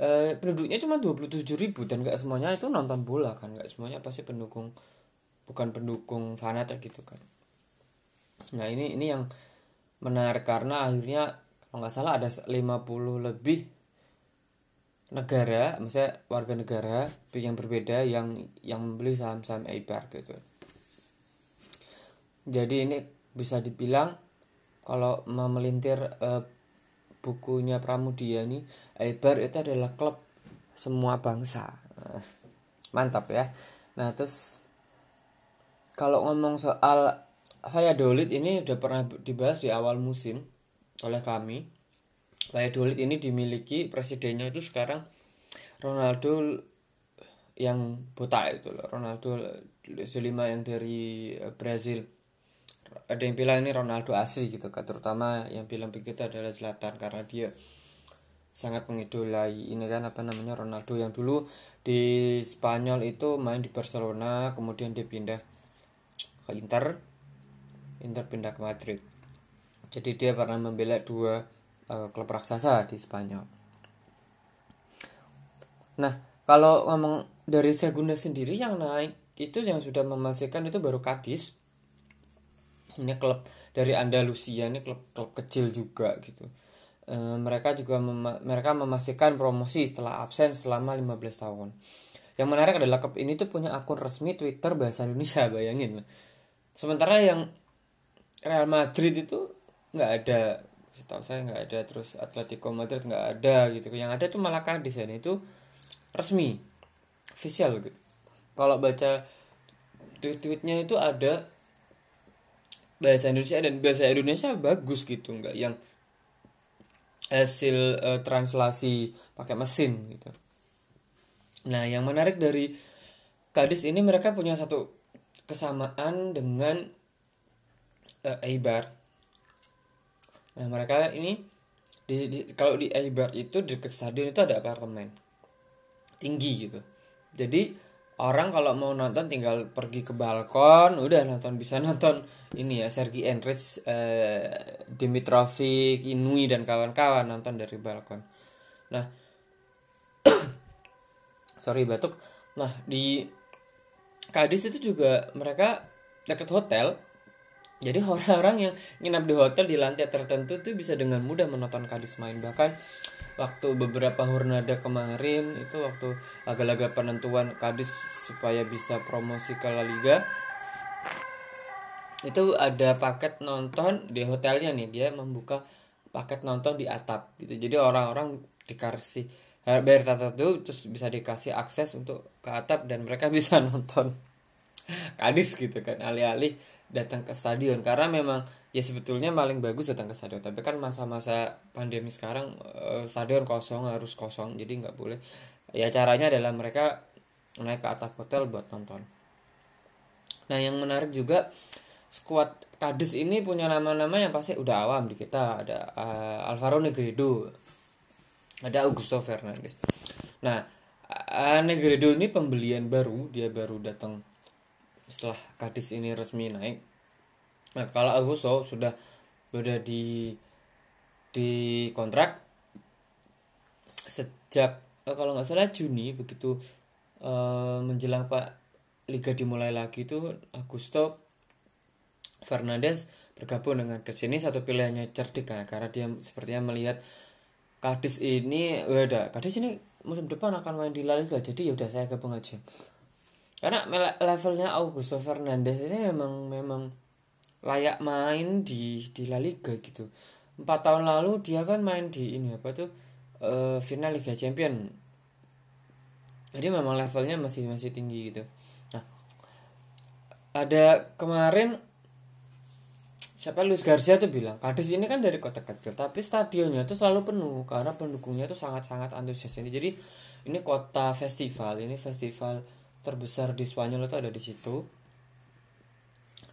[SPEAKER 1] Eh, penduduknya cuma 27 ribu. Dan gak semuanya itu nonton bola kan. Gak semuanya pasti pendukung bukan pendukung fanatik gitu kan. Nah ini ini yang menarik. Karena akhirnya kalau nggak salah ada 50 lebih negara misalnya warga negara yang berbeda yang yang membeli saham-saham Eibar gitu. Jadi ini bisa dibilang kalau memelintir eh, bukunya Pramudia nih Eibar itu adalah klub semua bangsa. <laughs> Mantap ya. Nah terus kalau ngomong soal Valladolid ini udah pernah dibahas di awal musim oleh kami Valladolid ini dimiliki presidennya itu sekarang Ronaldo yang botak itu loh Ronaldo selima yang dari eh, Brazil. Ada yang bilang ini Ronaldo asli gitu kan terutama yang bilang begitu adalah Zlatan karena dia sangat mengidolai ini kan apa namanya Ronaldo yang dulu di Spanyol itu main di Barcelona kemudian dia pindah ke Inter Inter pindah ke Madrid. Jadi dia pernah membela dua uh, klub raksasa di Spanyol. Nah kalau ngomong dari Segunda sendiri yang naik itu yang sudah memastikan itu baru Cadiz. Ini klub dari Andalusia ini klub klub kecil juga gitu. E, mereka juga mem mereka memastikan promosi setelah absen selama 15 tahun. Yang menarik adalah klub ini tuh punya akun resmi Twitter bahasa Indonesia <laughs> bayangin sementara yang Real Madrid itu nggak ada setahu saya nggak ada terus Atletico Madrid nggak ada gitu. Yang ada tuh malah Cadiz itu resmi official gitu. Kalau baca tweet-tweetnya itu ada bahasa Indonesia dan bahasa Indonesia bagus gitu nggak yang hasil uh, translasi pakai mesin gitu. Nah yang menarik dari Kadis ini mereka punya satu kesamaan dengan uh, nah mereka ini di, di kalau di Eibar itu dekat stadion itu ada apartemen. Tinggi gitu. Jadi orang kalau mau nonton tinggal pergi ke balkon udah nonton bisa nonton ini ya Sergi Enrich eh, Dimitrovic Inui dan kawan-kawan nonton dari balkon. Nah <clears throat> sorry batuk. Nah di Kadis itu juga mereka dekat hotel jadi orang-orang yang nginap di hotel di lantai tertentu tuh bisa dengan mudah menonton Kadis main bahkan waktu beberapa Hurnada kemarin itu waktu laga-laga penentuan Kadis supaya bisa promosi ke La Liga itu ada paket nonton di hotelnya nih. Dia membuka paket nonton di atap gitu. Jadi orang-orang dikasih bayar tertentu terus bisa dikasih akses untuk ke atap dan mereka <laughs> bisa nonton Kadis gitu kan alih-alih datang ke stadion. Karena memang ya sebetulnya paling bagus datang ke stadion. Tapi kan masa-masa pandemi sekarang uh, stadion kosong harus kosong. Jadi nggak boleh. Ya caranya adalah mereka naik ke atap hotel buat nonton. Nah yang menarik juga skuad Kades ini punya nama-nama yang pasti udah awam di kita. Ada uh, Alvaro Negredo ada Augusto Fernandes. Nah uh, Negredo ini pembelian baru. Dia baru datang setelah Cadiz ini resmi naik nah kalau Augusto sudah sudah di di kontrak sejak eh, kalau nggak salah Juni begitu eh, menjelang Pak Liga dimulai lagi itu Augusto Fernandes bergabung dengan ke sini satu pilihannya cerdik kan karena dia sepertinya melihat Cadiz ini udah Cadiz ini musim depan akan main di La Liga jadi ya udah saya gabung aja karena levelnya Augusto Fernandes ini memang memang layak main di di La Liga gitu. Empat tahun lalu dia kan main di ini apa tuh uh, final Liga Champion. Jadi memang levelnya masih masih tinggi gitu. Nah ada kemarin siapa Luis Garcia tuh bilang Cadiz ini kan dari kota kecil tapi stadionnya tuh selalu penuh karena pendukungnya tuh sangat sangat antusias ini. Jadi ini kota festival ini festival terbesar di Spanyol itu ada di situ.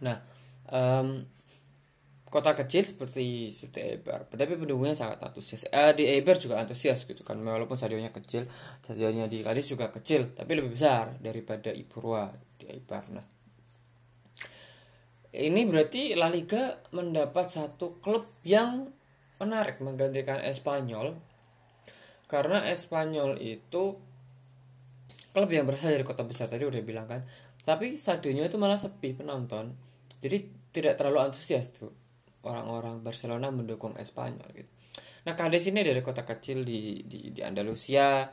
[SPEAKER 1] Nah, um, kota kecil seperti seperti Eibar, tapi pendukungnya sangat antusias. Eh, di Eibar juga antusias gitu kan, walaupun stadionnya kecil, stadionnya di Cadiz juga kecil, tapi lebih besar daripada Ipurua di Eibar. Nah, ini berarti La Liga mendapat satu klub yang menarik menggantikan Espanyol karena Espanyol itu klub yang berasal dari kota besar tadi udah bilang kan. Tapi stadionnya itu malah sepi penonton. Jadi tidak terlalu antusias tuh orang-orang Barcelona mendukung Espanyol gitu. Nah Cadiz ini dari kota kecil di di, di Andalusia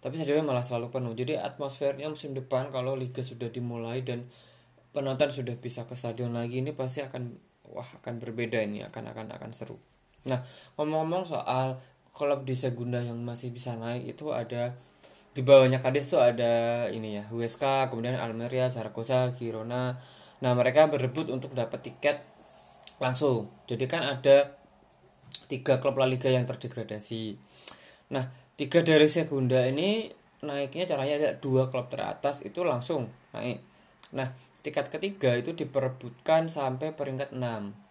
[SPEAKER 1] tapi stadionnya malah selalu penuh. Jadi atmosfernya musim depan kalau liga sudah dimulai dan penonton sudah bisa ke stadion lagi ini pasti akan wah akan berbeda ini akan akan akan seru. Nah ngomong-ngomong soal klub di Segunda yang masih bisa naik itu ada di bawahnya Kades tuh ada ini ya USK kemudian Almeria Zaragoza Girona. Nah mereka berebut untuk dapat tiket langsung. Jadi kan ada tiga klub La Liga yang terdegradasi. Nah tiga dari Segunda ini naiknya caranya ada dua klub teratas itu langsung naik. Nah tiket ketiga itu diperebutkan sampai peringkat 6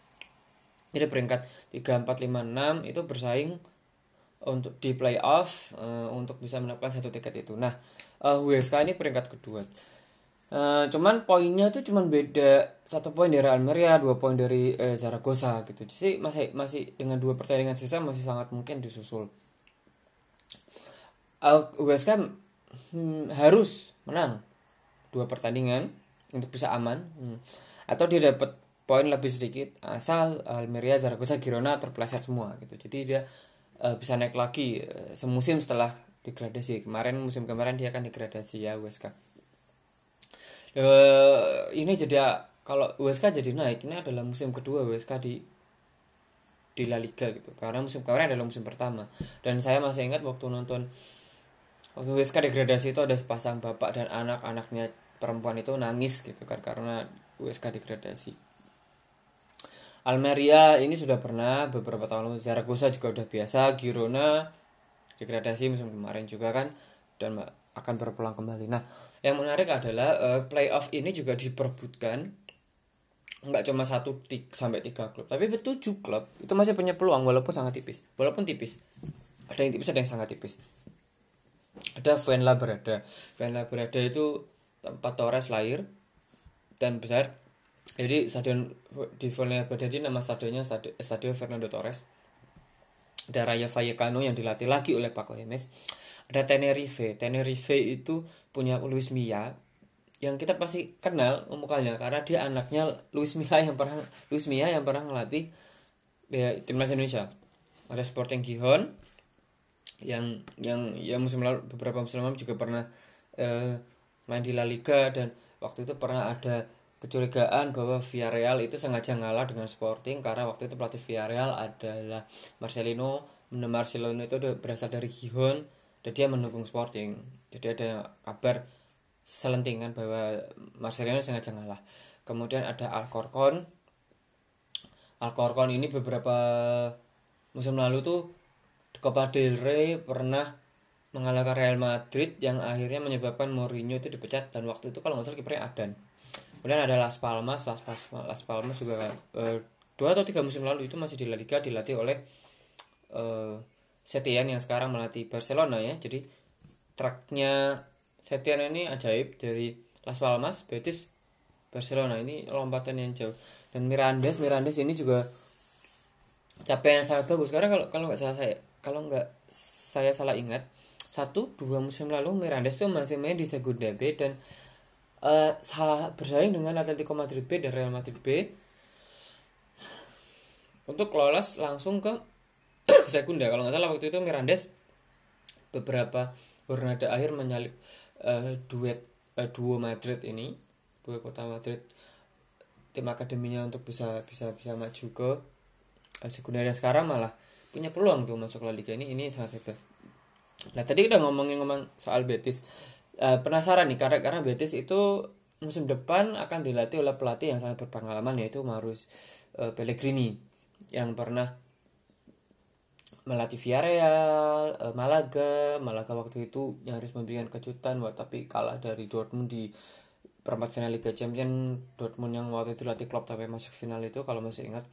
[SPEAKER 1] jadi peringkat 3, 4, 5, 6 itu bersaing untuk di playoff uh, untuk bisa mendapatkan satu tiket itu. Nah, uh, eh, WSK ini peringkat kedua. Uh, cuman poinnya tuh cuman beda satu poin dari Almeria, dua poin dari uh, Zaragoza gitu. Jadi masih masih dengan dua pertandingan sisa masih sangat mungkin disusul. Uh, WSK hmm, harus menang dua pertandingan untuk bisa aman hmm. atau dia dapat poin lebih sedikit asal Almeria, Zaragoza, Girona terpeleset semua gitu. Jadi dia uh, bisa naik lagi uh, semusim setelah degradasi. Kemarin musim kemarin dia akan degradasi ya USK uh, ini jadi kalau USK jadi naik ini adalah musim kedua USK di di La Liga gitu. Karena musim kemarin adalah musim pertama. Dan saya masih ingat waktu nonton waktu USK degradasi itu ada sepasang bapak dan anak-anaknya perempuan itu nangis gitu kan karena USK degradasi Almeria ini sudah pernah beberapa tahun lalu Zaragoza juga udah biasa Girona degradasi musim kemarin juga kan dan akan berpulang kembali. Nah yang menarik adalah uh, playoff ini juga diperbutkan nggak cuma satu sampai tiga klub tapi tujuh klub itu masih punya peluang walaupun sangat tipis walaupun tipis. Ada yang tipis ada yang sangat tipis. Ada Fuenlabrada. Fuenlabrada itu tempat Torres lahir dan besar jadi stadion di ini nama stadionnya Stadion Fernando Torres. Ada Raya Vallecano yang dilatih lagi oleh Paco Gemes. Ada Tenerife. Tenerife itu punya Luis Milla yang kita pasti kenal mukanya karena dia anaknya Luis Milla yang pernah Luis Milla yang pernah ngelatih ya, timnas Indonesia. Ada Sporting Gijón yang yang yang musim lalu beberapa musim lalu juga pernah uh, main di La Liga dan waktu itu pernah ada kecurigaan bahwa Villarreal itu sengaja ngalah dengan Sporting karena waktu itu pelatih Villarreal adalah Marcelino. Marcelino itu berasal dari Gijón dan dia mendukung Sporting. Jadi ada kabar selentingan bahwa Marcelino sengaja ngalah. Kemudian ada Alcorcon Alcorcon ini beberapa musim lalu tuh Copa del Rey pernah mengalahkan Real Madrid yang akhirnya menyebabkan Mourinho itu dipecat dan waktu itu kalau nggak salah kipernya Adan kemudian ada Las Palmas Las Palmas Las Palmas juga uh, dua atau tiga musim lalu itu masih di La Liga dilatih oleh uh, Setian yang sekarang melatih Barcelona ya. Jadi truknya Setian ini ajaib dari Las Palmas Betis Barcelona. Ini lompatan yang jauh. Dan Mirandes Mirandes ini juga capaian sangat bagus. Karena kalau kalau nggak salah saya kalau nggak saya salah ingat satu dua musim lalu Mirandes tuh masih main di Segunda B dan uh, bersaing dengan Atletico Madrid B dan Real Madrid B. Untuk lolos langsung ke <coughs> Segunda kalau nggak salah waktu itu Mirandes beberapa Bernada akhir menyalip uh, duet uh, duo Madrid ini dua kota Madrid tim akademinya untuk bisa bisa bisa maju ke uh, Segunda dan sekarang malah punya peluang tuh masuk La Liga ini ini sangat hebat. Nah tadi udah ngomongin ngomong soal Betis uh, penasaran nih karena karena Betis itu musim depan akan dilatih oleh pelatih yang sangat berpengalaman yaitu Marus uh, Pellegrini yang pernah melatih Villarreal, uh, Malaga, Malaga waktu itu nyaris memberikan kejutan, buat tapi kalah dari Dortmund di perempat final Liga Champions Dortmund yang waktu itu latih klub sampai masuk final itu kalau masih ingat.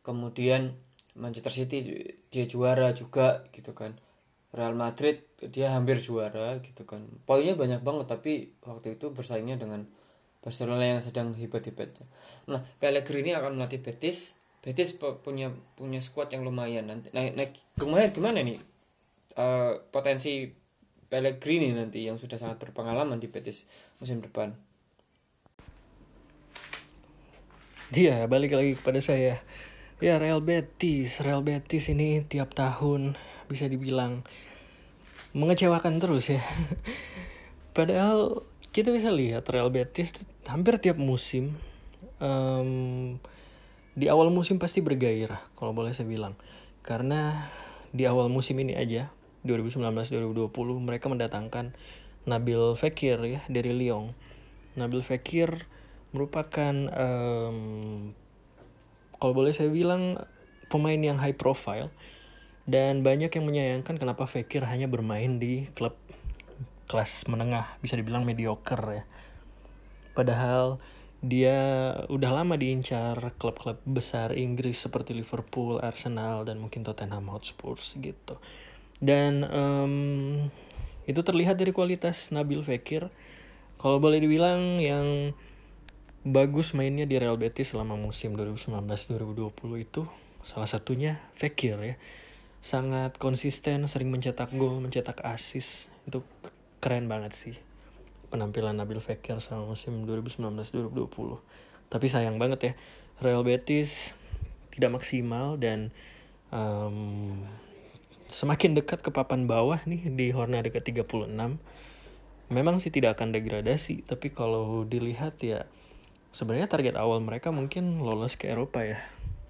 [SPEAKER 1] Kemudian Manchester City dia juara juga gitu kan. Real Madrid dia hampir juara gitu kan. Poinnya banyak banget tapi waktu itu bersaingnya dengan Barcelona yang sedang hebat-hebatnya. Nah, Pellegrini akan melatih Betis Betis punya punya squad yang lumayan nanti naik naik kemarin gimana nih uh, potensi Pellegrini nanti yang sudah sangat berpengalaman di Betis musim depan.
[SPEAKER 2] Iya, balik lagi kepada saya. Ya, Real Betis. Real Betis ini tiap tahun bisa dibilang mengecewakan terus ya. Padahal kita bisa lihat Real Betis hampir tiap musim um, di awal musim pasti bergairah kalau boleh saya bilang. Karena di awal musim ini aja 2019-2020 mereka mendatangkan Nabil Fekir ya dari Lyon. Nabil Fekir merupakan um, kalau boleh saya bilang pemain yang high profile dan banyak yang menyayangkan kenapa Fekir hanya bermain di klub kelas menengah bisa dibilang mediocre ya padahal dia udah lama diincar klub-klub besar Inggris seperti Liverpool, Arsenal, dan mungkin Tottenham Hotspur gitu. Dan um, itu terlihat dari kualitas Nabil Fekir. Kalau boleh dibilang yang bagus mainnya di Real Betis selama musim 2019-2020 itu salah satunya Fekir ya. Sangat konsisten, sering mencetak gol, mencetak assist. Itu keren banget sih penampilan Nabil Fekir selama musim 2019-2020. Tapi sayang banget ya, Real Betis tidak maksimal dan um, semakin dekat ke papan bawah nih di Hornada ke-36. Memang sih tidak akan degradasi, tapi kalau dilihat ya sebenarnya target awal mereka mungkin lolos ke Eropa ya.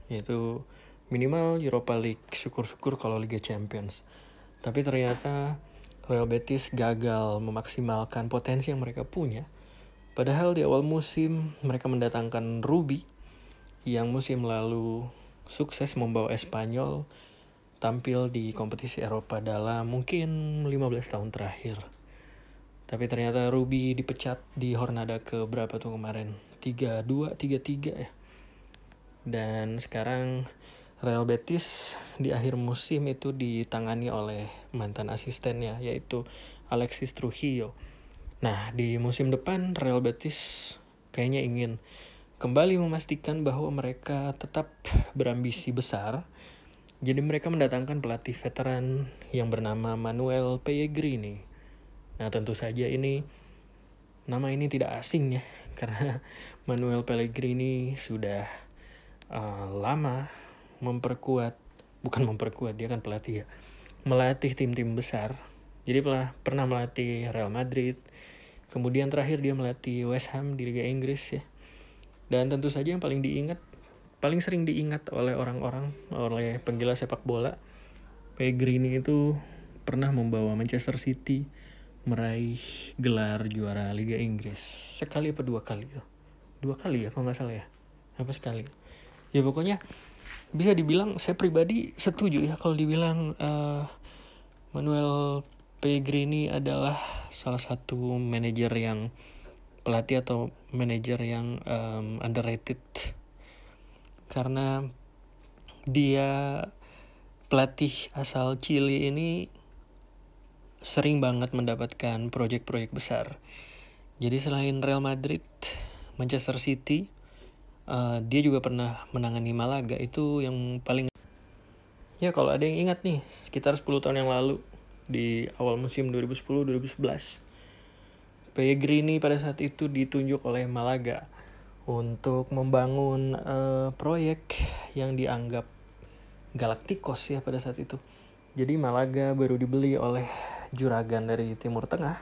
[SPEAKER 2] Yaitu minimal Europa League, syukur-syukur kalau Liga Champions. Tapi ternyata Real Betis gagal memaksimalkan potensi yang mereka punya. Padahal di awal musim mereka mendatangkan Ruby yang musim lalu sukses membawa Espanyol tampil di kompetisi Eropa dalam mungkin 15 tahun terakhir. Tapi ternyata Ruby dipecat di Hornada ke berapa tuh kemarin? 3-2, 3-3 ya. Dan sekarang Real Betis di akhir musim itu ditangani oleh mantan asistennya yaitu Alexis Trujillo. Nah, di musim depan Real Betis kayaknya ingin kembali memastikan bahwa mereka tetap berambisi besar. Jadi mereka mendatangkan pelatih veteran yang bernama Manuel Pellegrini. Nah, tentu saja ini nama ini tidak asing ya <laughs> karena Manuel Pellegrini sudah uh, lama memperkuat bukan memperkuat dia kan pelatih ya melatih tim-tim besar. Jadi pernah pernah melatih Real Madrid kemudian terakhir dia melatih West Ham di Liga Inggris ya. Dan tentu saja yang paling diingat paling sering diingat oleh orang-orang oleh penggila sepak bola Pellegrini itu pernah membawa Manchester City meraih gelar juara Liga Inggris. Sekali apa dua kali dua kali ya kalau nggak salah ya? Apa sekali? Ya pokoknya bisa dibilang saya pribadi setuju ya kalau dibilang uh, Manuel Pellegrini adalah salah satu manajer yang pelatih atau manajer yang um, underrated karena dia pelatih asal Chili ini sering banget mendapatkan proyek-proyek besar. Jadi selain Real Madrid, Manchester City. Uh, dia juga pernah menangani Malaga itu yang paling ya kalau ada yang ingat nih sekitar 10 tahun yang lalu di awal musim 2010-2011 Pellegrini pada saat itu ditunjuk oleh Malaga untuk membangun uh, proyek yang dianggap Galacticos ya pada saat itu. Jadi Malaga baru dibeli oleh juragan dari Timur Tengah.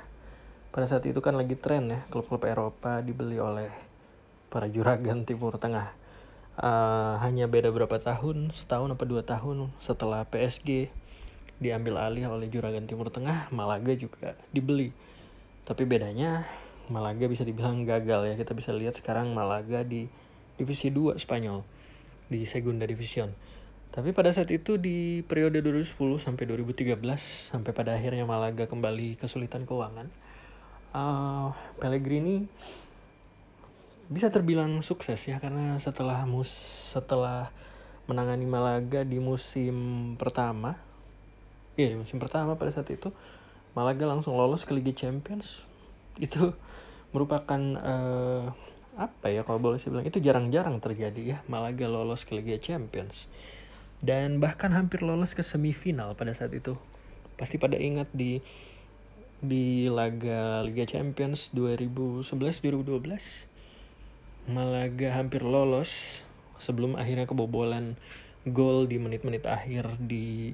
[SPEAKER 2] Pada saat itu kan lagi tren ya klub-klub Eropa dibeli oleh para juragan Timur Tengah. Uh, hanya beda berapa tahun, setahun apa dua tahun setelah PSG diambil alih oleh juragan Timur Tengah, Malaga juga dibeli. Tapi bedanya Malaga bisa dibilang gagal ya. Kita bisa lihat sekarang Malaga di divisi 2 Spanyol di Segunda Division. Tapi pada saat itu di periode 2010 sampai 2013 sampai pada akhirnya Malaga kembali kesulitan keuangan. Uh, Pellegrini bisa terbilang sukses ya karena setelah mus setelah menangani Malaga di musim pertama, iya di musim pertama pada saat itu Malaga langsung lolos ke Liga Champions. Itu merupakan uh, apa ya kalau boleh saya bilang itu jarang-jarang terjadi ya Malaga lolos ke Liga Champions. Dan bahkan hampir lolos ke semifinal pada saat itu. Pasti pada ingat di di laga Liga Champions 2011-2012 Malaga hampir lolos sebelum akhirnya kebobolan gol di menit-menit akhir di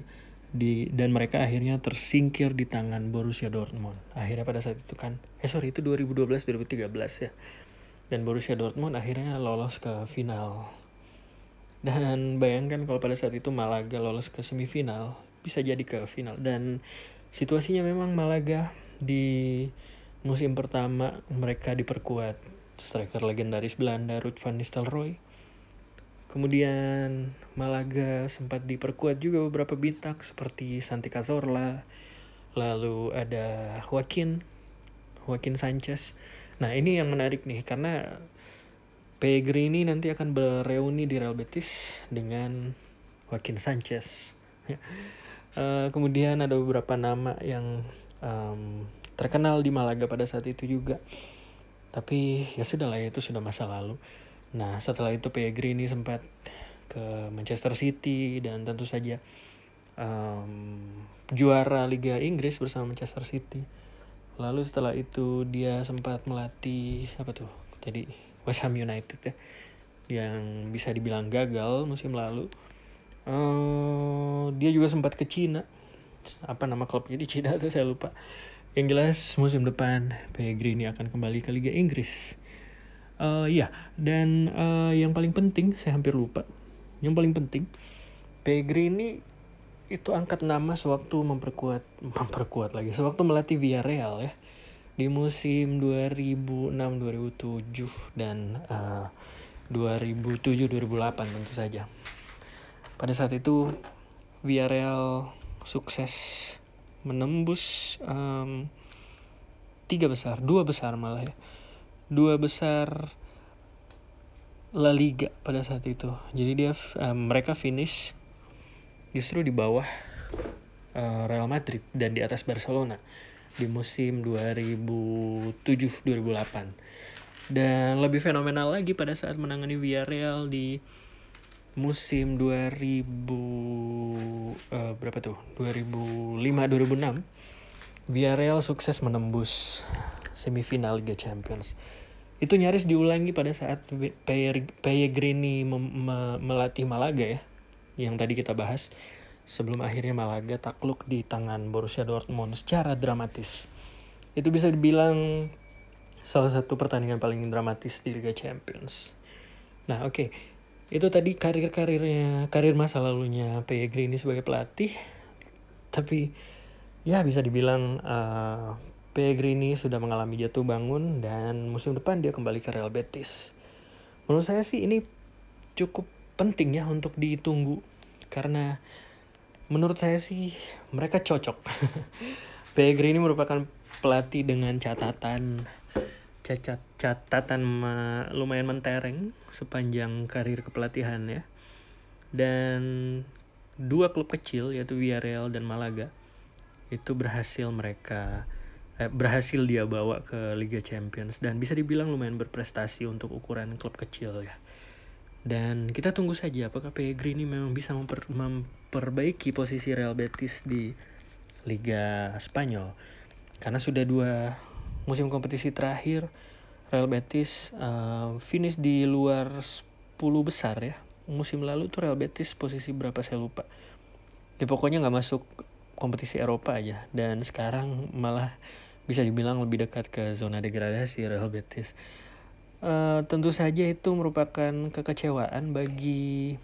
[SPEAKER 2] di dan mereka akhirnya tersingkir di tangan Borussia Dortmund. Akhirnya pada saat itu kan eh sorry itu 2012 2013 ya. Dan Borussia Dortmund akhirnya lolos ke final dan bayangkan kalau pada saat itu Malaga lolos ke semifinal, bisa jadi ke final. Dan situasinya memang Malaga di musim pertama mereka diperkuat striker legendaris Belanda Ruud van Nistelrooy. Kemudian Malaga sempat diperkuat juga beberapa bintang seperti Santi Cazorla, lalu ada Joaquin, Joaquin Sanchez. Nah ini yang menarik nih karena Pellegrini nanti akan bereuni di Real Betis dengan Joaquin Sanchez. uh, <laughs> kemudian ada beberapa nama yang um, terkenal di Malaga pada saat itu juga. Tapi ya sudah lah itu sudah masa lalu. Nah setelah itu Pellegrini sempat ke Manchester City dan tentu saja um, juara Liga Inggris bersama Manchester City. Lalu setelah itu dia sempat melatih apa tuh? Jadi West Ham United ya yang bisa dibilang gagal musim lalu. Uh, dia juga sempat ke Cina. Apa nama klubnya di Cina tuh saya lupa. Yang jelas musim depan Pellegrini akan kembali ke Liga Inggris. Uh, ya, dan uh, yang paling penting saya hampir lupa. Yang paling penting Pellegrini itu angkat nama sewaktu memperkuat <laughs> memperkuat lagi sewaktu melatih Villarreal ya di musim 2006-2007 dan uh, 2007-2008 tentu saja. Pada saat itu Villarreal sukses menembus um, tiga besar, dua besar malah ya, dua besar La Liga pada saat itu. Jadi dia um, mereka finish justru di bawah uh, Real Madrid dan di atas Barcelona di musim 2007-2008. Dan lebih fenomenal lagi pada saat menangani Villarreal di musim 2000 uh, berapa tuh? 2005-2006. Villarreal sukses menembus semifinal Liga Champions. Itu nyaris diulangi pada saat Pellegrini melatih Malaga ya, yang tadi kita bahas sebelum akhirnya Malaga takluk di tangan Borussia Dortmund secara dramatis. Itu bisa dibilang salah satu pertandingan paling dramatis di Liga Champions. Nah, oke. Okay. Itu tadi karir-karirnya, karir masa lalunya Pellegrini sebagai pelatih. Tapi ya bisa dibilang uh, Pellegrini sudah mengalami jatuh bangun dan musim depan dia kembali ke Real Betis. Menurut saya sih ini cukup penting ya untuk ditunggu karena menurut saya sih mereka cocok. <laughs> Pellegrini merupakan pelatih dengan catatan cacat catatan lumayan mentereng sepanjang karir kepelatihan ya. Dan dua klub kecil yaitu Villarreal dan Malaga itu berhasil mereka eh, berhasil dia bawa ke Liga Champions dan bisa dibilang lumayan berprestasi untuk ukuran klub kecil ya. Dan kita tunggu saja apakah Pellegrini memang bisa memper, memperbaiki posisi Real Betis di Liga Spanyol. Karena sudah dua musim kompetisi terakhir Real Betis uh, finish di luar 10 besar ya. Musim lalu tuh Real Betis posisi berapa saya lupa. Ya pokoknya nggak masuk kompetisi Eropa aja dan sekarang malah bisa dibilang lebih dekat ke zona degradasi Real Betis. Uh, tentu saja itu merupakan kekecewaan bagi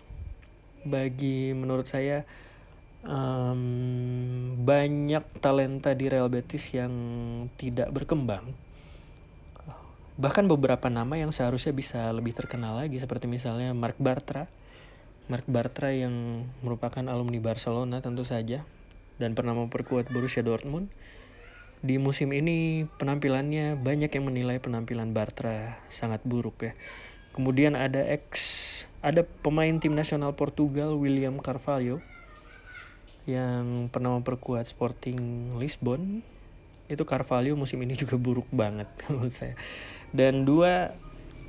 [SPEAKER 2] bagi menurut saya um, banyak talenta di Real Betis yang tidak berkembang. Bahkan beberapa nama yang seharusnya bisa lebih terkenal lagi seperti misalnya Mark Bartra. Mark Bartra yang merupakan alumni Barcelona tentu saja dan pernah memperkuat Borussia Dortmund. Di musim ini penampilannya banyak yang menilai penampilan Bartra sangat buruk ya. Kemudian ada ex ada pemain tim nasional Portugal William Carvalho yang pernah memperkuat Sporting Lisbon itu Carvalho musim ini <laughs> juga buruk banget <laughs> menurut saya. Dan dua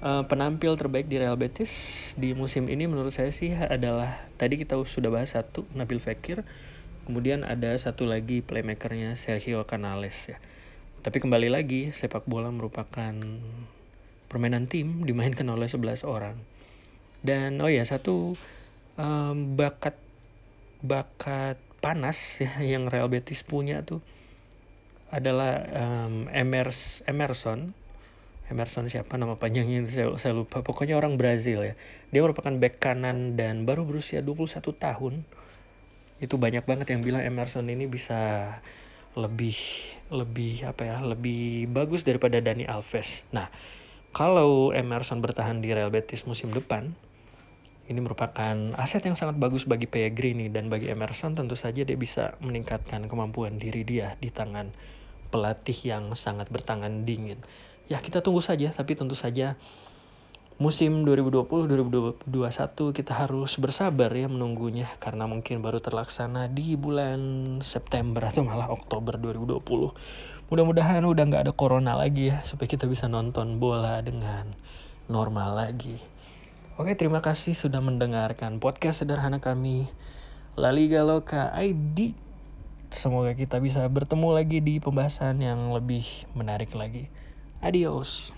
[SPEAKER 2] uh, penampil terbaik di Real Betis di musim ini menurut saya sih adalah tadi kita sudah bahas satu Nabil Fekir. Kemudian ada satu lagi playmakernya Sergio Canales ya. Tapi kembali lagi sepak bola merupakan permainan tim <laughs> dimainkan oleh 11 orang. Dan oh ya satu um, bakat bakat panas <laughs> ya yang Real Betis punya tuh adalah um, Emers Emerson. Emerson siapa? Nama panjangnya saya, saya lupa. Pokoknya orang Brazil ya. Dia merupakan back kanan dan baru berusia 21 tahun. Itu banyak banget yang bilang Emerson ini bisa lebih lebih apa ya lebih bagus daripada Dani Alves. Nah kalau Emerson bertahan di Real Betis musim depan ini merupakan aset yang sangat bagus bagi Pellegrini dan bagi Emerson tentu saja dia bisa meningkatkan kemampuan diri dia di tangan pelatih yang sangat bertangan dingin. Ya kita tunggu saja tapi tentu saja musim 2020-2021 kita harus bersabar ya menunggunya karena mungkin baru terlaksana di bulan September atau malah Oktober 2020. Mudah-mudahan udah nggak ada corona lagi ya supaya kita bisa nonton bola dengan normal lagi. Oke, terima kasih sudah mendengarkan podcast sederhana kami La Liga Loka ID. Semoga kita bisa bertemu lagi di pembahasan yang lebih menarik lagi. Adios.